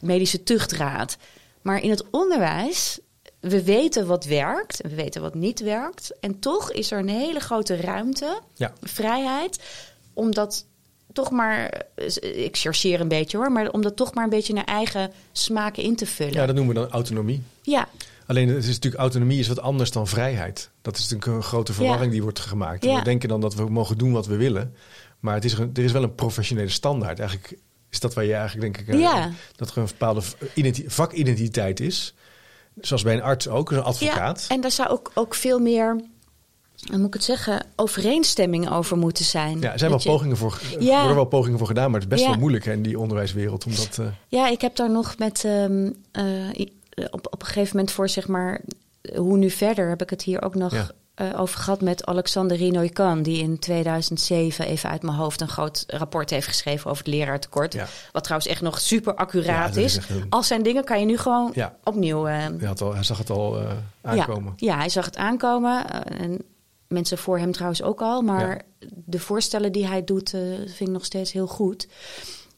medische tuchtraad. Maar in het onderwijs, we weten wat werkt en we weten wat niet werkt. En toch is er een hele grote ruimte, Ja. vrijheid, om dat toch maar, ik chargeer een beetje hoor, maar om dat toch maar een beetje naar eigen smaken in te vullen. ja, dat noemen we dan autonomie. ja. Alleen het is natuurlijk autonomie is wat anders dan vrijheid. Dat is natuurlijk een grote verwarring Ja. die wordt gemaakt. Ja. We denken dan dat we mogen doen wat we willen. Maar het is, er is wel een professionele standaard. Eigenlijk is dat waar je eigenlijk denk ik... eh, Ja. Dat er een bepaalde identi- vakidentiteit is. Zoals bij een arts ook, een advocaat. Ja, en daar zou ook, ook veel meer, hoe moet ik het zeggen, overeenstemming over moeten zijn. Ja, er zijn wel je- pogingen voor, Ja. worden wel pogingen voor gedaan, maar het is best Ja. wel moeilijk hè, in die onderwijswereld. Omdat, eh, Ja, ik heb daar nog met ehm, eh, op, op een gegeven moment voor zeg maar hoe nu verder heb ik het hier ook nog Ja. eh, over gehad met Alexander Rinoy-Kan, die in 2007 even uit mijn hoofd een groot rapport heeft geschreven over het leraartekort. Ja. Wat trouwens echt nog super accuraat is is. een- Als zijn dingen kan je nu gewoon Ja. opnieuw. eh, hij, had al, hij zag het al eh, aankomen. Ja, ja, hij zag het aankomen. eh, en mensen voor hem trouwens ook al. Maar de voorstellen die hij doet, eh, vind ik nog steeds heel goed.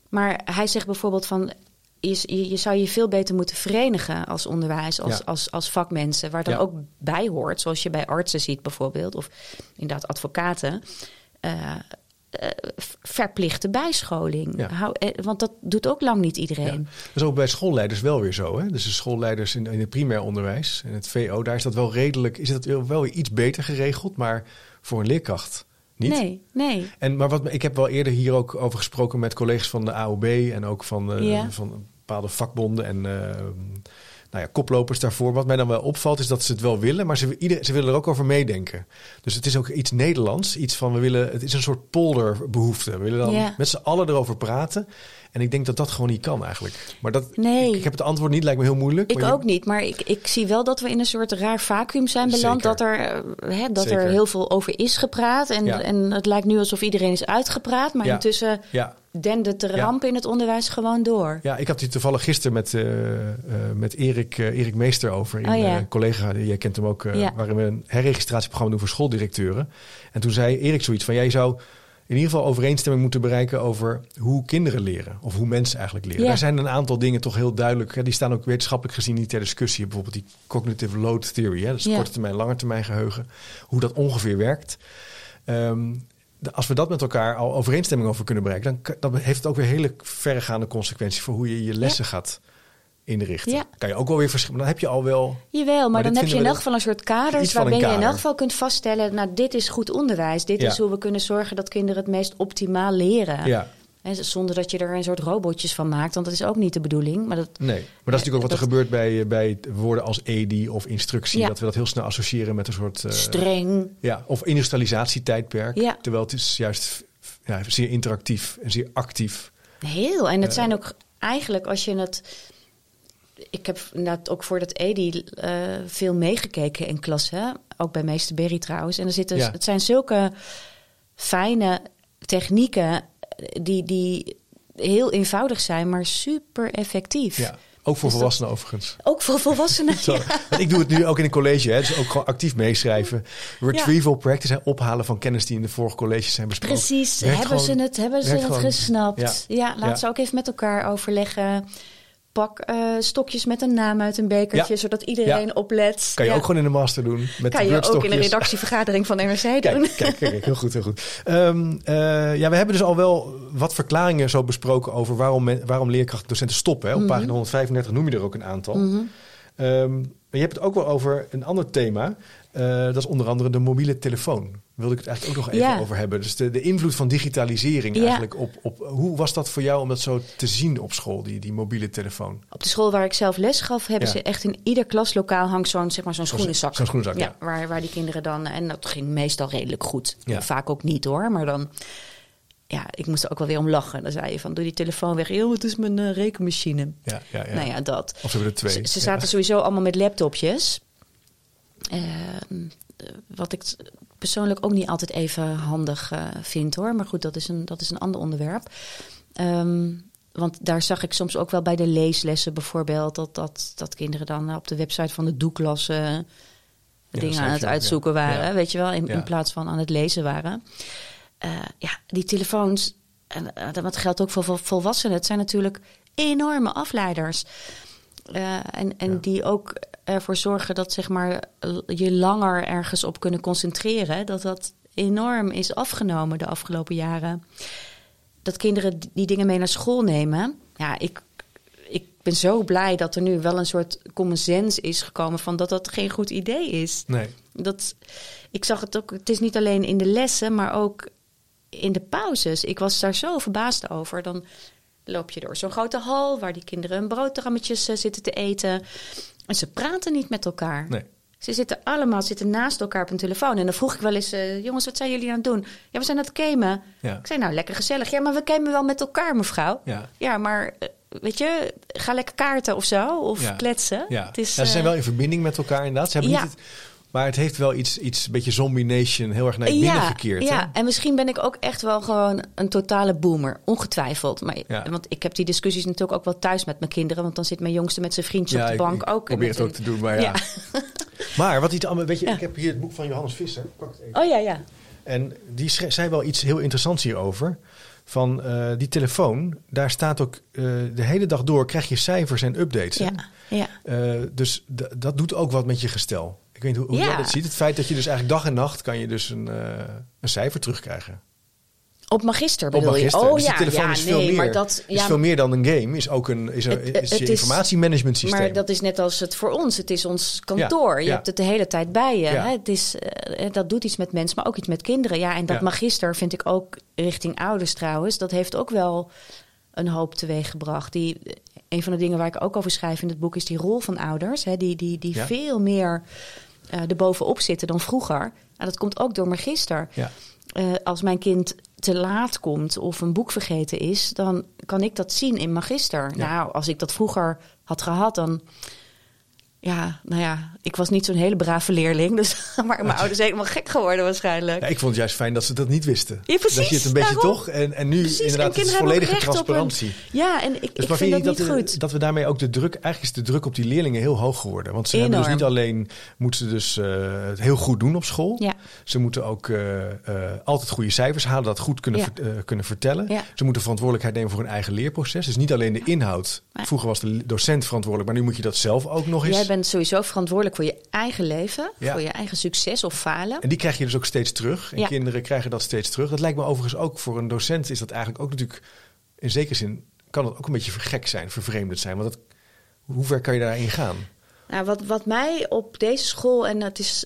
Maar hij zegt bijvoorbeeld van... Je, je, zou je veel beter moeten verenigen als onderwijs, als, Ja. als, als vakmensen, waar dan Ja. ook bij hoort, zoals je bij artsen ziet bijvoorbeeld, of inderdaad advocaten. eh, verplichte bijscholing. Ja. Hou, eh, want dat doet ook lang niet iedereen. Dat is ook bij schoolleiders wel weer zo. Hè? Dus de schoolleiders in, in het primair onderwijs en het VO, daar is dat wel redelijk, is dat wel wel weer iets beter geregeld, maar voor een leerkracht niet. Nee, nee. En, maar wat, ik heb wel eerder hier ook over gesproken met collega's van de AOB en ook van, Ja. van bepaalde vakbonden en eh, nou ja, koplopers daarvoor. Wat mij dan wel opvalt is dat ze het wel willen, maar ze, ieder, ze willen er ook over meedenken. Dus het is ook iets Nederlands, iets van we willen, het is een soort polderbehoefte. We willen dan Ja. met z'n allen erover praten. En ik denk dat dat gewoon niet kan eigenlijk. Maar dat, Nee. ik, ik heb het antwoord niet, lijkt me heel moeilijk. Ik je- ook niet, maar ik, ik zie wel dat we in een soort raar vacuüm zijn beland. Zeker. Dat, er, eh, hè, dat er heel veel over is gepraat. En, Ja. en het lijkt nu alsof iedereen is uitgepraat. Maar Ja. intussen Ja, dendert de ramp in het onderwijs gewoon door. Ja, ik had hier toevallig gisteren met, eh, eh, met Erik, Erik Meester over. In, Oh een collega, jij kent hem ook, Ja. waarin we een herregistratieprogramma doen voor schooldirecteuren. En toen zei Erik zoiets van, jij zou in ieder geval overeenstemming moeten bereiken over hoe kinderen leren. Of hoe mensen eigenlijk leren. Ja. Daar zijn een aantal dingen toch heel duidelijk. Hè, die staan ook wetenschappelijk gezien niet ter discussie. Bijvoorbeeld die cognitive load theory. Hè, dat is Ja. korte termijn, lange termijn geheugen. Hoe dat ongeveer werkt. Ehm, de- als we dat met elkaar al overeenstemming over kunnen bereiken, dan heeft het ook weer hele verregaande consequenties voor hoe je je lessen gaat inrichten. Ja. Kan je ook wel weer verschillen. Dan heb je al wel. Jawel, maar, dit dan heb je in elk geval een soort kaders waarbij je in elk geval kunt vaststellen, nou dit is goed onderwijs. Dit Ja. is hoe we kunnen zorgen dat kinderen het meest optimaal leren. Ja, En zonder dat je er een soort robotjes van maakt, want dat is ook niet de bedoeling. Maar dat, nee. Maar dat is natuurlijk ook wat er dat- gebeurt bij, bij woorden als EDI of instructie. Ja. Dat we dat heel snel associëren met een soort. eh, streng. ja, of industrialisatietijdperk. Ja. Terwijl het is juist ja, zeer interactief en zeer actief. Heel. En het Eh. zijn ook eigenlijk, als je het. Ik heb inderdaad ook voor dat Edi uh, veel meegekeken in klassen. Ook bij meester Berry trouwens. En er zitten, Ja. het zijn zulke fijne technieken die, die heel eenvoudig zijn, maar super effectief. Ja, ook voor Dus dat- volwassenen overigens. Ook voor volwassenen. Zo, ja. ik doe het nu ook in een college, hè, dus ook gewoon actief meeschrijven. Retrieval practice, hè, ophalen van kennis die in de vorige colleges zijn besproken. Precies, Werkt hebben gewoon- ze het, hebben ze het gewoon. gesnapt? Ja. Ja, laat Ja. ze ook even met elkaar overleggen. Pak eh, stokjes met een naam uit een bekertje, Ja. zodat iedereen oplet. Kan je Ja. ook gewoon in de master doen. Met kan je ook in een redactievergadering van NRC doen. Kijk, kijk, kijk, heel goed, heel goed. Ehm, eh, ja, we hebben dus al wel wat verklaringen zo besproken over waarom, men- waarom leerkrachtdocenten stoppen. Hè. Op Mhm. pagina 135 noem je er ook een aantal. Ehm, maar je hebt het ook wel over een ander thema. Eh, dat is onder andere de mobiele telefoon. Wilde ik het eigenlijk ook nog even Ja. over hebben. Dus de, de invloed van digitalisering Ja. eigenlijk op, op... Hoe was dat voor jou om dat zo te zien op school, die, die mobiele telefoon? Op de school waar ik zelf les gaf, hebben Ja. ze echt in ieder klaslokaal hangt zo'n zeg maar, zo'n schoenenzak. zo'n schoenenzak, ja. Waar, waar die kinderen dan... En dat ging meestal redelijk goed. Ja. Vaak ook niet hoor, maar dan... Ja, ik moest er ook wel weer om lachen. Dan zei je van, doe die telefoon weg. Joh, het is mijn eh, rekenmachine. Ja, ja, ja. Nou ja, dat. Of ze hebben er twee. Ze, Ja. zaten sowieso allemaal met laptopjes. Ehm, wat ik persoonlijk ook niet altijd even handig eh, vind hoor. Maar goed, dat is een, dat is een ander onderwerp. Ehm, want daar zag ik soms ook wel bij de leeslessen bijvoorbeeld... dat, dat, dat kinderen dan op de website van de doeklas... eh, dingen aan het ook, uitzoeken ja. waren, Ja. weet je wel, in, plaats van aan het lezen waren. Eh, ja, die telefoons, en eh, dat geldt ook voor vol- volwassenen, het zijn natuurlijk enorme afleiders. Eh, en en die ook ervoor zorgen dat zeg maar, je langer ergens op kunnen concentreren. Dat dat enorm is afgenomen de afgelopen jaren. Dat kinderen die dingen mee naar school nemen. Ja, ik, ik ben zo blij dat er nu wel een soort common sense is gekomen van dat dat geen goed idee is. Nee. Dat, ik zag het ook, het is niet alleen in de lessen, maar ook in de pauzes. Ik was daar zo verbaasd over. Dan loop je door zo'n grote hal waar die kinderen hun broodrammetjes eh, zitten te eten. En ze praten niet met elkaar. Nee. Ze zitten allemaal zitten naast elkaar op een telefoon. En dan vroeg ik wel eens, eh, jongens, wat zijn jullie aan het doen? Ja, we zijn aan het gamen. Ja. Ik zei, nou, lekker gezellig. Ja, maar we gamen wel met elkaar, mevrouw. Ja. Ja, maar eh, weet je, ga lekker kaarten of zo. Of Ja. kletsen. Ja. Het is, Ja, ze zijn eh, wel in verbinding met elkaar inderdaad. Ze hebben Ja. niet het, maar het heeft wel iets, iets een beetje zombie nation heel erg naar je binnen gekeerd. Ja, hè? en misschien ben ik ook echt wel gewoon een totale boomer. Ongetwijfeld. Maar, Ja. Want ik heb die discussies natuurlijk ook wel thuis met mijn kinderen. Want dan zit mijn jongste met zijn vriendje op de ik- bank ik ook. probeer het ook te doen, maar ja. Ja. Maar wat iets allemaal, weet je, Ja. ik heb hier het boek van Johannes Visser. Pak het even. Oh ja, ja. En die zei wel iets heel interessants hierover. Van eh, die telefoon, daar staat ook eh, de hele dag door krijg je cijfers en updates. ja, ja. Eh, dus dat doet ook wat met je gestel. Ik weet niet hoe, hoe Ja. jij dat ziet. Het feit dat je dus eigenlijk dag en nacht kan je dus een, eh, een cijfer terugkrijgen. Op magister Op bedoel magister. je? Oh dus ja, telefoon ja, is veel nee, meer. maar dat... is veel meer dan een game. Is ook een, is een, Het- is het je is- informatiemanagement systeem. Maar dat is net als het voor ons. Het is ons kantoor. Ja, je hebt het de hele tijd bij je. Hè? Het is, eh, dat doet iets met mensen, maar ook iets met kinderen. Ja, en dat magister vind ik ook richting ouders trouwens. Dat heeft ook wel een hoop teweeggebracht. Die, een van de dingen waar ik ook over schrijf in het boek is die rol van ouders. Hè? Die, die, die veel meer eh erbovenop zitten dan vroeger. En dat komt ook door magister. Ja. Eh, als mijn kind te laat komt of een boek vergeten is, dan kan ik dat zien in magister. Ja. Nou, als ik dat vroeger had gehad, dan. Ja, nou ja, ik was niet zo'n hele brave leerling. Dus, maar mijn ouders zijn helemaal gek geworden waarschijnlijk. Ja, ik vond het juist fijn dat ze dat niet wisten. Ja, precies, dat je het een beetje daarom. toch. En, en nu Precies, en inderdaad, het is volledige een- transparantie. Ja, en ik, Dus ik vind dat niet goed. dat we daarmee ook de druk, eigenlijk is de druk op die leerlingen heel hoog geworden. Want ze hebben dus niet alleen, moeten ze dus eh, het heel goed doen op school. Ja. Ze moeten ook eh, eh, altijd goede cijfers halen, dat goed kunnen, ver- eh, kunnen vertellen. Ja. Ze moeten verantwoordelijkheid nemen voor hun eigen leerproces. Dus niet alleen de inhoud. Vroeger was de docent verantwoordelijk, maar nu moet je dat zelf ook nog eens. Bent sowieso verantwoordelijk voor je eigen leven, Ja. voor je eigen succes of falen. En die krijg je dus ook steeds terug. En Ja. kinderen krijgen dat steeds terug. Dat lijkt me overigens ook voor een docent is dat eigenlijk ook natuurlijk... In zekere zin kan het ook een beetje vergek zijn, vervreemdend zijn. Want dat, hoe ver kan je daarin gaan? Nou, wat, wat mij op deze school, en het is,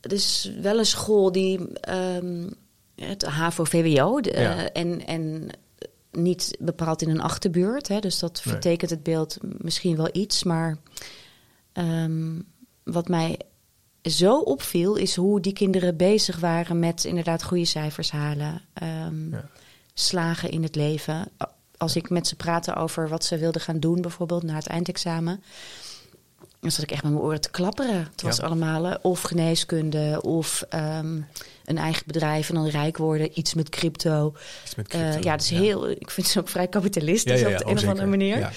het is wel een school die ehm, het HAVO-VWO de, Ja. eh, en, en niet bepaald in een achterbuurt. Hè, dus dat Nee. vertekent het beeld misschien wel iets. Maar ehm, wat mij zo opviel, is hoe die kinderen bezig waren met inderdaad goede cijfers halen. ehm, Ja. Slagen in het leven. als ik met ze praatte over wat ze wilden gaan doen, bijvoorbeeld na het eindexamen. Dan zat ik echt met mijn oren te klapperen. Het was Ja. allemaal eh, of geneeskunde of ehm, een eigen bedrijf en dan rijk worden, iets met crypto. Iets met Eh, ja, dus heel, ik vind ze ook vrij kapitalistisch op de oh, een of andere manier.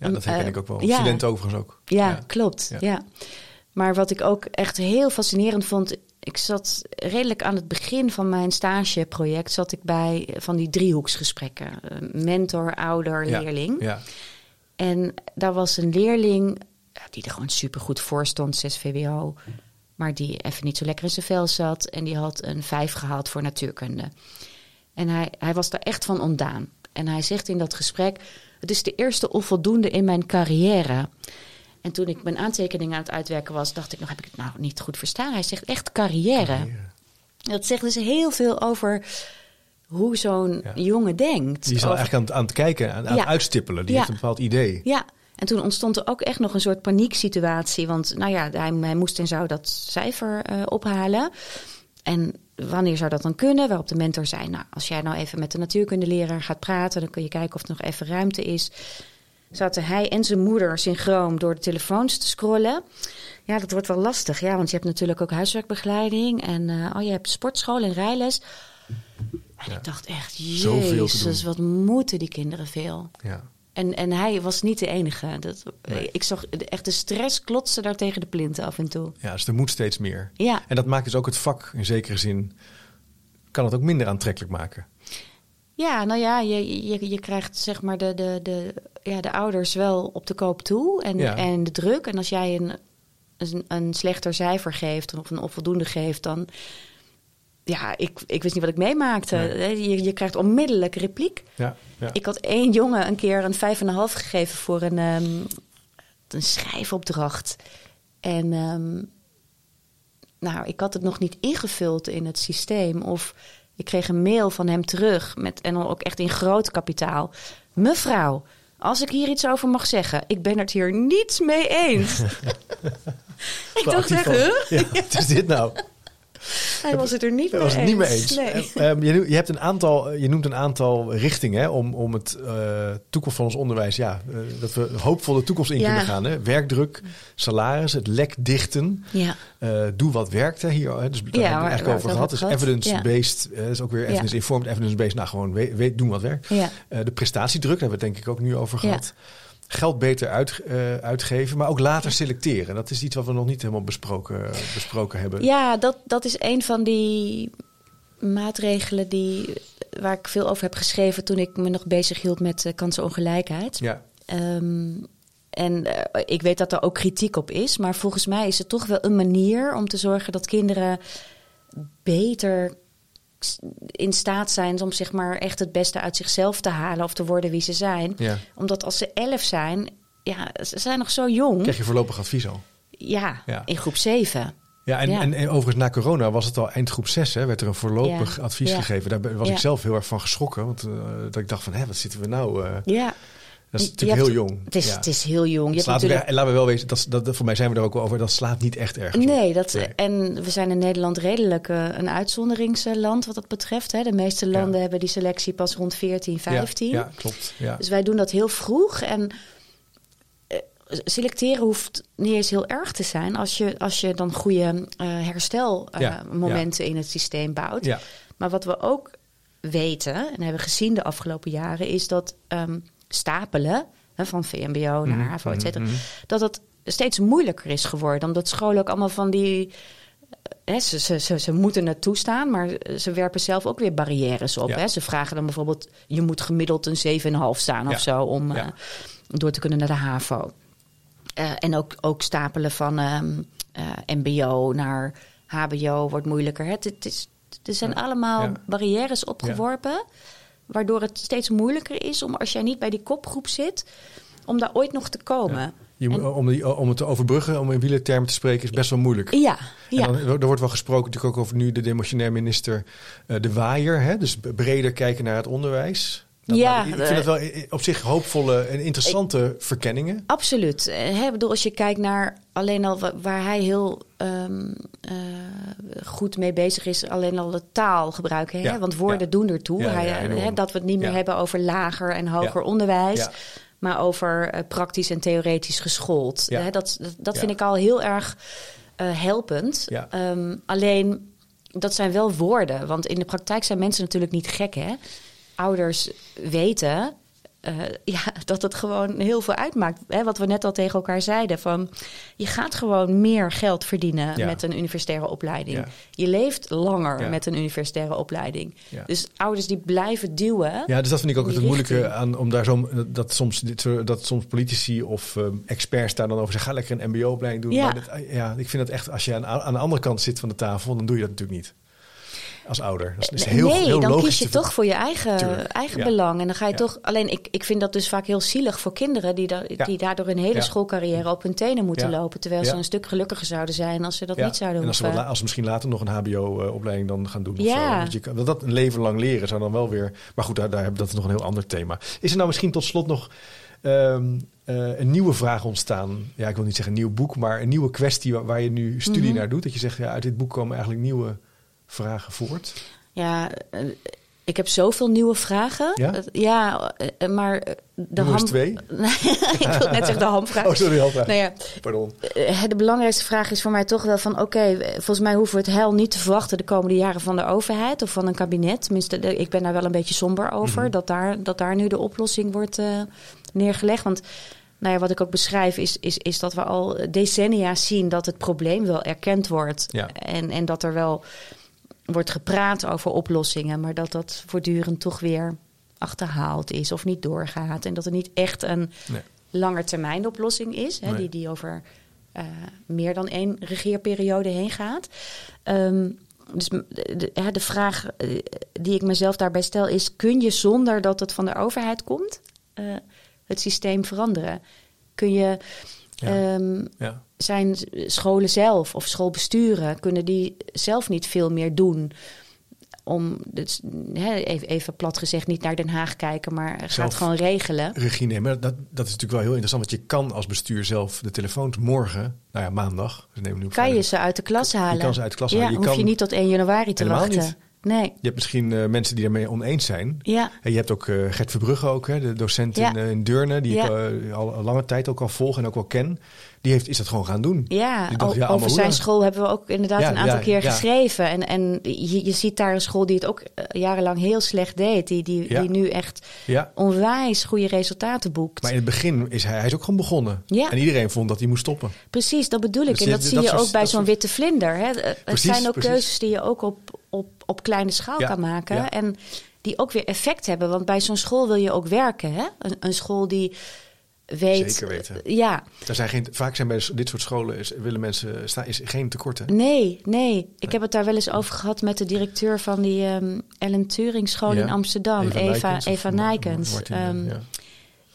Ja, dat herken ik ook wel. ja. Studenten overigens ook. Ja, klopt. Ja. Maar wat ik ook echt heel fascinerend vond, ik zat redelijk aan het begin van mijn stageproject, zat ik bij eh, van die driehoeksgesprekken. Eh, Mentor, ouder, leerling. Ja. En daar was een leerling die er gewoon supergoed voor stond, 6 VWO. Maar die even niet zo lekker in zijn vel zat. En die had een 5 gehaald voor natuurkunde. En hij, hij was daar echt van ontdaan. En hij zegt in dat gesprek: Het is de eerste onvoldoende in mijn carrière. En toen ik mijn aantekeningen aan het uitwerken was, dacht ik nog: Heb ik het nou niet goed verstaan? Hij zegt echt carrière. Dat zegt dus heel veel over hoe zo'n Ja. jongen denkt. Die is al Over- eigenlijk aan, het- aan het kijken, aan, het uitstippelen. Die Ja. heeft een bepaald idee. ja, en toen ontstond er ook echt nog een soort panieksituatie. Want nou ja, hij, hij moest en zou dat cijfer eh, ophalen. En wanneer zou dat dan kunnen? Waarop de mentor zei, nou, als jij nou even met de natuurkundeleraar gaat praten... dan kun je kijken of er nog even ruimte is. Zaten hij en zijn moeder synchroon door de telefoons te scrollen. Ja, dat wordt wel lastig, ja, want je hebt natuurlijk ook huiswerkbegeleiding... en eh, oh, je hebt sportschool en rijles. En Ja. ik dacht echt, jezus, wat moeten die kinderen veel. Ja. En, en hij was niet de enige. Dat, Nee. Ik zag echt de stress klotsen daar tegen de plinten af en toe. ja, dus er moet steeds meer. Ja, En dat maakt dus ook het vak in zekere zin... kan het ook minder aantrekkelijk maken. ja nou ja, je, je, je krijgt zeg maar de, de, de, ja, de ouders wel op de koop toe en, Ja. en de druk. En als jij een, een, een slechter cijfer geeft of een onvoldoende geeft, dan... Ja, ik, ik wist niet wat ik meemaakte. Nee. Je, je krijgt onmiddellijk repliek. Ja, ja. Ik had één jongen een keer een vijf en een half gegeven voor een, ehm, een schrijfopdracht. En ehm, nou, ik had het nog niet ingevuld in het systeem. Of ik kreeg een mail van hem terug. Met, en dan ook echt in groot kapitaal. Mevrouw, als ik hier iets over mag zeggen, ik ben het hier niets mee eens. ik dacht echt, huh? Ja, wat is dit nou? Hij was het er niet mee het eens. niet mee eens. Nee. Eh, ehm, je, noemt- je, hebt een aantal, je noemt een aantal richtingen hè, om, om het eh, toekomst van ons onderwijs, ja, eh, dat we hoopvolle toekomst in Ja. kunnen gaan. Hè. Werkdruk, salaris, het lek dichten. Ja. Eh, doe wat werkt. Hè, hier, hè, dus daar Ja, hebben we het eigenlijk over gehad. Dus evidence-based, eh, dat is ook weer evidence-informed, evidence-based. Nou, gewoon weet, weet, doen wat werkt. Ja. De prestatiedruk, daar hebben we het denk ik ook nu over Ja. gehad. Geld beter uit, eh, uitgeven, maar ook later selecteren. Dat is iets wat we nog niet helemaal besproken, besproken hebben. Ja, dat, dat is een van die maatregelen die, waar ik veel over heb geschreven toen ik me nog bezig hield met eh, kansenongelijkheid. Ja. Ehm, en eh, ik weet dat er ook kritiek op is, maar volgens mij is het toch wel een manier om te zorgen dat kinderen beter in staat zijn om zeg maar echt het beste uit zichzelf te halen of te worden wie ze zijn. Ja. Omdat als ze elf zijn, ja, ze zijn nog zo jong. Krijg je voorlopig advies al. Ja, Ja. in groep 7. Ja, en, Ja. En, en overigens na corona was het al eind groep 6, hè, werd er een voorlopig advies gegeven. Daar was ik zelf heel erg van geschrokken. Want eh, dat ik dacht van, hé, wat zitten we nou? eh, Ja. Dat is Je natuurlijk hebt- heel jong. Het is, Ja. het is heel jong. Je Slaat natuurlijk... laten we wel weten, dat, dat, voor mij zijn we er ook over, dat slaat niet echt op. Nee, dat, Nee. en we zijn in Nederland redelijk eh, een uitzonderingsland wat dat betreft. Hè. De meeste landen Ja. hebben die selectie pas rond 14, 15. Ja, ja klopt. Ja. Dus wij doen dat heel vroeg. En eh, selecteren hoeft niet eens heel erg te zijn als je, als je dan goede eh herstelmomenten in het systeem bouwt. Maar wat we ook weten en hebben gezien de afgelopen jaren, is dat ehm, stapelen hè, van VMBO naar Mhm, HAVO, et cetera, mhm. dat het steeds moeilijker is geworden. Omdat scholen ook allemaal van die. Hè, ze, ze, ze, ze moeten het toestaan, maar ze werpen zelf ook weer barrières op. Ja. Hè. Ze vragen dan bijvoorbeeld: je moet gemiddeld een 7,5 staan Ja. of zo om Ja. eh, door te kunnen naar de HAVO. Eh, en ook, ook stapelen van ehm, eh, MBO naar HBO wordt moeilijker. Het, het is, er zijn allemaal barrières opgeworpen, waardoor het steeds moeilijker is om als jij niet bij die kopgroep zit, om daar ooit nog te komen. Je, moet- om, die, om het te overbruggen, om in wielertermen te spreken, is best wel moeilijk. Ja, ja. En dan, er wordt wel gesproken natuurlijk ook over nu de demotionair minister eh, De Waaier. Hè? Dus breder kijken naar het onderwijs. Dat- Ja, ik vind eh, het wel op zich hoopvolle en interessante verkenningen. Absoluut. Eh, Hè, ik bedoel, als je kijkt naar alleen al wa- waar hij heel ehm, eh, goed mee bezig is, alleen al de taal gebruiken. Hè? Ja, Want woorden ja. doen ertoe. Ja, hij, eh, dat we het niet meer hebben over lager en hoger onderwijs. Maar over eh, praktisch en theoretisch geschoold. Dat dat, vind ik al heel erg eh, helpend. Ehm, alleen, dat zijn wel woorden. Want in de praktijk zijn mensen natuurlijk niet gek. Hè? Ouders weten eh, ja, dat het gewoon heel veel uitmaakt. Hè? Wat we net al tegen elkaar zeiden. Van, je gaat gewoon meer geld verdienen Ja. met een universitaire opleiding. Ja. Je leeft langer Ja. met een universitaire opleiding. Dus ouders die blijven duwen. Ja, dus dat vind ik ook het moeilijke aan om daar zo dat soms dit soort- dat soms politici of ehm, experts daar dan over zeggen, ga lekker een MBO-opleiding doen. Ja. Maar dat, ja, ik vind dat echt als je aan, aan de andere kant zit van de tafel, dan doe je dat natuurlijk niet als ouder. Dat is heel, nee, heel dan logisch kies je toch voor je eigen, Tuurlijk, eigen ja. belang. En dan ga je Ja. toch. Alleen ik, ik vind dat dus vaak heel zielig voor kinderen die, da- Ja. die daardoor hun hele schoolcarrière op hun tenen moeten lopen. Terwijl ze een stuk gelukkiger zouden zijn als ze dat niet zouden en als ze, hoeven. als ze misschien later nog een HBO-opleiding dan gaan doen. Of Ja. zo. Kan, dat, dat een leven lang leren zou dan wel weer. Maar goed, daar, daar, heb- dat is nog een heel ander thema. Is er nou misschien tot slot nog ehm, eh, een nieuwe vraag ontstaan? Ja, ik wil niet zeggen een nieuw boek, maar een nieuwe kwestie waar, waar je nu studie Mhm. naar doet. Dat je zegt, ja, uit dit boek komen eigenlijk nieuwe vragen voort. Ja, eh, ik heb zoveel nieuwe vragen. Ja? Dat- ja eh, maar eh, de Noem ham... twee. Nee, ik wil net zeggen de hamvraag. Oh, sorry, Alfa. Nou ja, Pardon. Eh, De belangrijkste vraag is voor mij toch wel van... oké, eh, volgens mij hoeven we het heil niet te verwachten... de komende jaren van de overheid of van een kabinet. Tenminste, ik ben daar wel een beetje somber over... Mhm. dat, daar, dat daar nu de oplossing wordt eh, neergelegd. Want nou ja, wat ik ook beschrijf is, is, is dat we al decennia zien... dat het probleem wel erkend wordt. Ja. En, en dat er wel wordt gepraat over oplossingen... maar dat dat voortdurend toch weer achterhaald is of niet doorgaat. En dat er niet echt een Nee. langetermijn oplossing is, hè, Nee. die, die over eh, meer dan één regeerperiode heen gaat. Ehm, dus de, de vraag eh, die ik mezelf daarbij stel is: kun je zonder dat het van de overheid komt, eh, het systeem veranderen? Kun je Ja. ehm, Ja. Zijn scholen zelf of schoolbesturen, kunnen die zelf niet veel meer doen? Om, dus, even, even plat gezegd, niet naar Den Haag kijken, maar gaat Zelf gewoon regelen. Regie nemen, dat, dat is natuurlijk wel heel interessant. Want je kan als bestuur zelf de telefoons morgen, nou ja, maandag. We nemen nu op Kan je ze uit de klas halen? kan ze uit de klas ja, halen. Je hoef je niet tot 1 januari te wachten. niet. Nee. Je hebt misschien eh, mensen die daarmee oneens zijn. Ja. En je hebt ook eh, Gert Verbrugge ook, hè, de docent Ja. in, in Deurne, die Ja. ik al een lange tijd ook al volg en ook wel ken. Die heeft, is dat gewoon gaan doen. Ja, dacht, over zijn school hebben we ook inderdaad Ja, een aantal ja, keer geschreven. En, en je, je ziet daar een school die het ook eh, jarenlang heel slecht deed. Die, die, die nu echt Ja. onwijs goede resultaten boekt. Maar in het begin is hij, hij is ook gewoon begonnen. Ja. En iedereen vond dat hij moest stoppen. Precies, dat bedoel ik. Dus en dat zie dat je soort- ook bij zo'n soort- witte vlinder. Hè. Eh, Het Precies, zijn ook precies. keuzes die je ook op, op, op kleine schaal kan maken. En die ook weer effect hebben. Want bij zo'n school wil je ook werken. Hè? Een, een school die weet... Zeker weten. Ja, Er zijn geen, vaak zijn bij dit soort scholen is, willen mensen staan, is geen tekorten. Nee, nee. Ik heb het daar wel eens over gehad met de directeur van die ehm, Ellen Turing School Ja. in Amsterdam, Eva, Nijkens Eva Nijkens. Martine, Ehm, ja.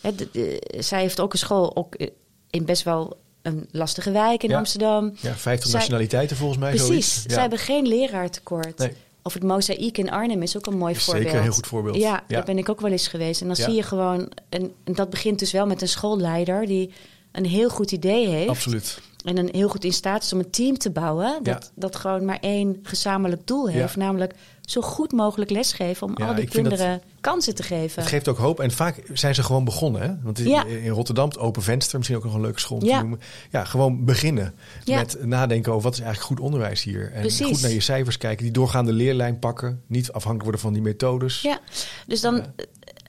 hè, de- de- zij heeft ook een school ook eh, in best wel een lastige wijk in Ja. Amsterdam. ja, 50 Zij- nationaliteiten volgens mij. Precies, zoiets. zij hebben geen leraartekort. Nee. Of het mozaïek in Arnhem is ook een mooi Is voorbeeld. zeker een heel goed voorbeeld. Ja, Ja. daar ben ik ook wel eens geweest. En dan Ja. zie je gewoon, en, en dat begint dus wel met een schoolleider die een heel goed idee heeft. Absoluut. En een heel goed in staat is om een team te bouwen. Dat, Ja. dat gewoon maar één gezamenlijk doel heeft. Namelijk zo goed mogelijk lesgeven om Ja, al die dat- kinderen kansen te geven. Het geeft ook hoop. En vaak zijn ze gewoon begonnen. Hè? Want in, Ja. in Rotterdam, het Open Venster, misschien ook nog een leuke school om Ja. te noemen. Ja, gewoon beginnen. Met nadenken over wat is eigenlijk goed onderwijs hier. En Precies. goed naar je cijfers kijken. Die doorgaande leerlijn pakken. Niet afhankelijk worden van die methodes. Ja, dus dan, eh,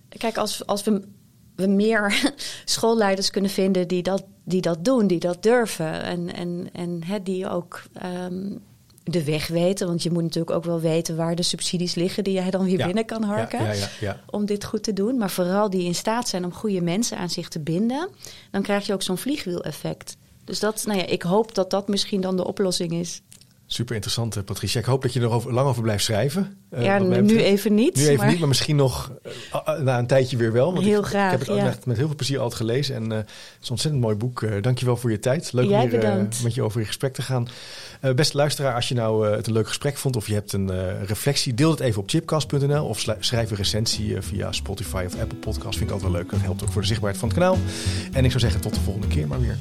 kijk, als, als we, we meer schoolleiders kunnen vinden die dat, die dat doen, die dat durven. En, en, en hè, die ook ehm, de weg weten. Want je moet natuurlijk ook wel weten waar de subsidies liggen die jij dan weer Ja. binnen kan harken. Ja, ja. Om dit goed te doen. Maar vooral die in staat zijn om goede mensen aan zich te binden. Dan krijg je ook zo'n vliegwiel-effect. Dus dat, nou ja, ik hoop dat dat misschien dan de oplossing is. Super interessant, Patricia. Ik hoop dat je er over, lang over blijft schrijven. ja, nu even niet. Nu even maar... niet, maar misschien nog na een tijdje weer wel. Want heel ik, graag. Ik heb het ja. echt met heel veel plezier altijd gelezen. En het is een ontzettend mooi boek. Dankjewel voor je tijd. Leuk om hier met je over in gesprek te gaan. Beste luisteraar, als je nou het een leuk gesprek vond of je hebt een reflectie, deel het even op chipcast.nl of schrijf een recensie via Spotify of Apple Podcast. Vind ik altijd wel leuk. Dat helpt ook voor de zichtbaarheid van het kanaal. En ik zou zeggen, tot de volgende keer maar weer.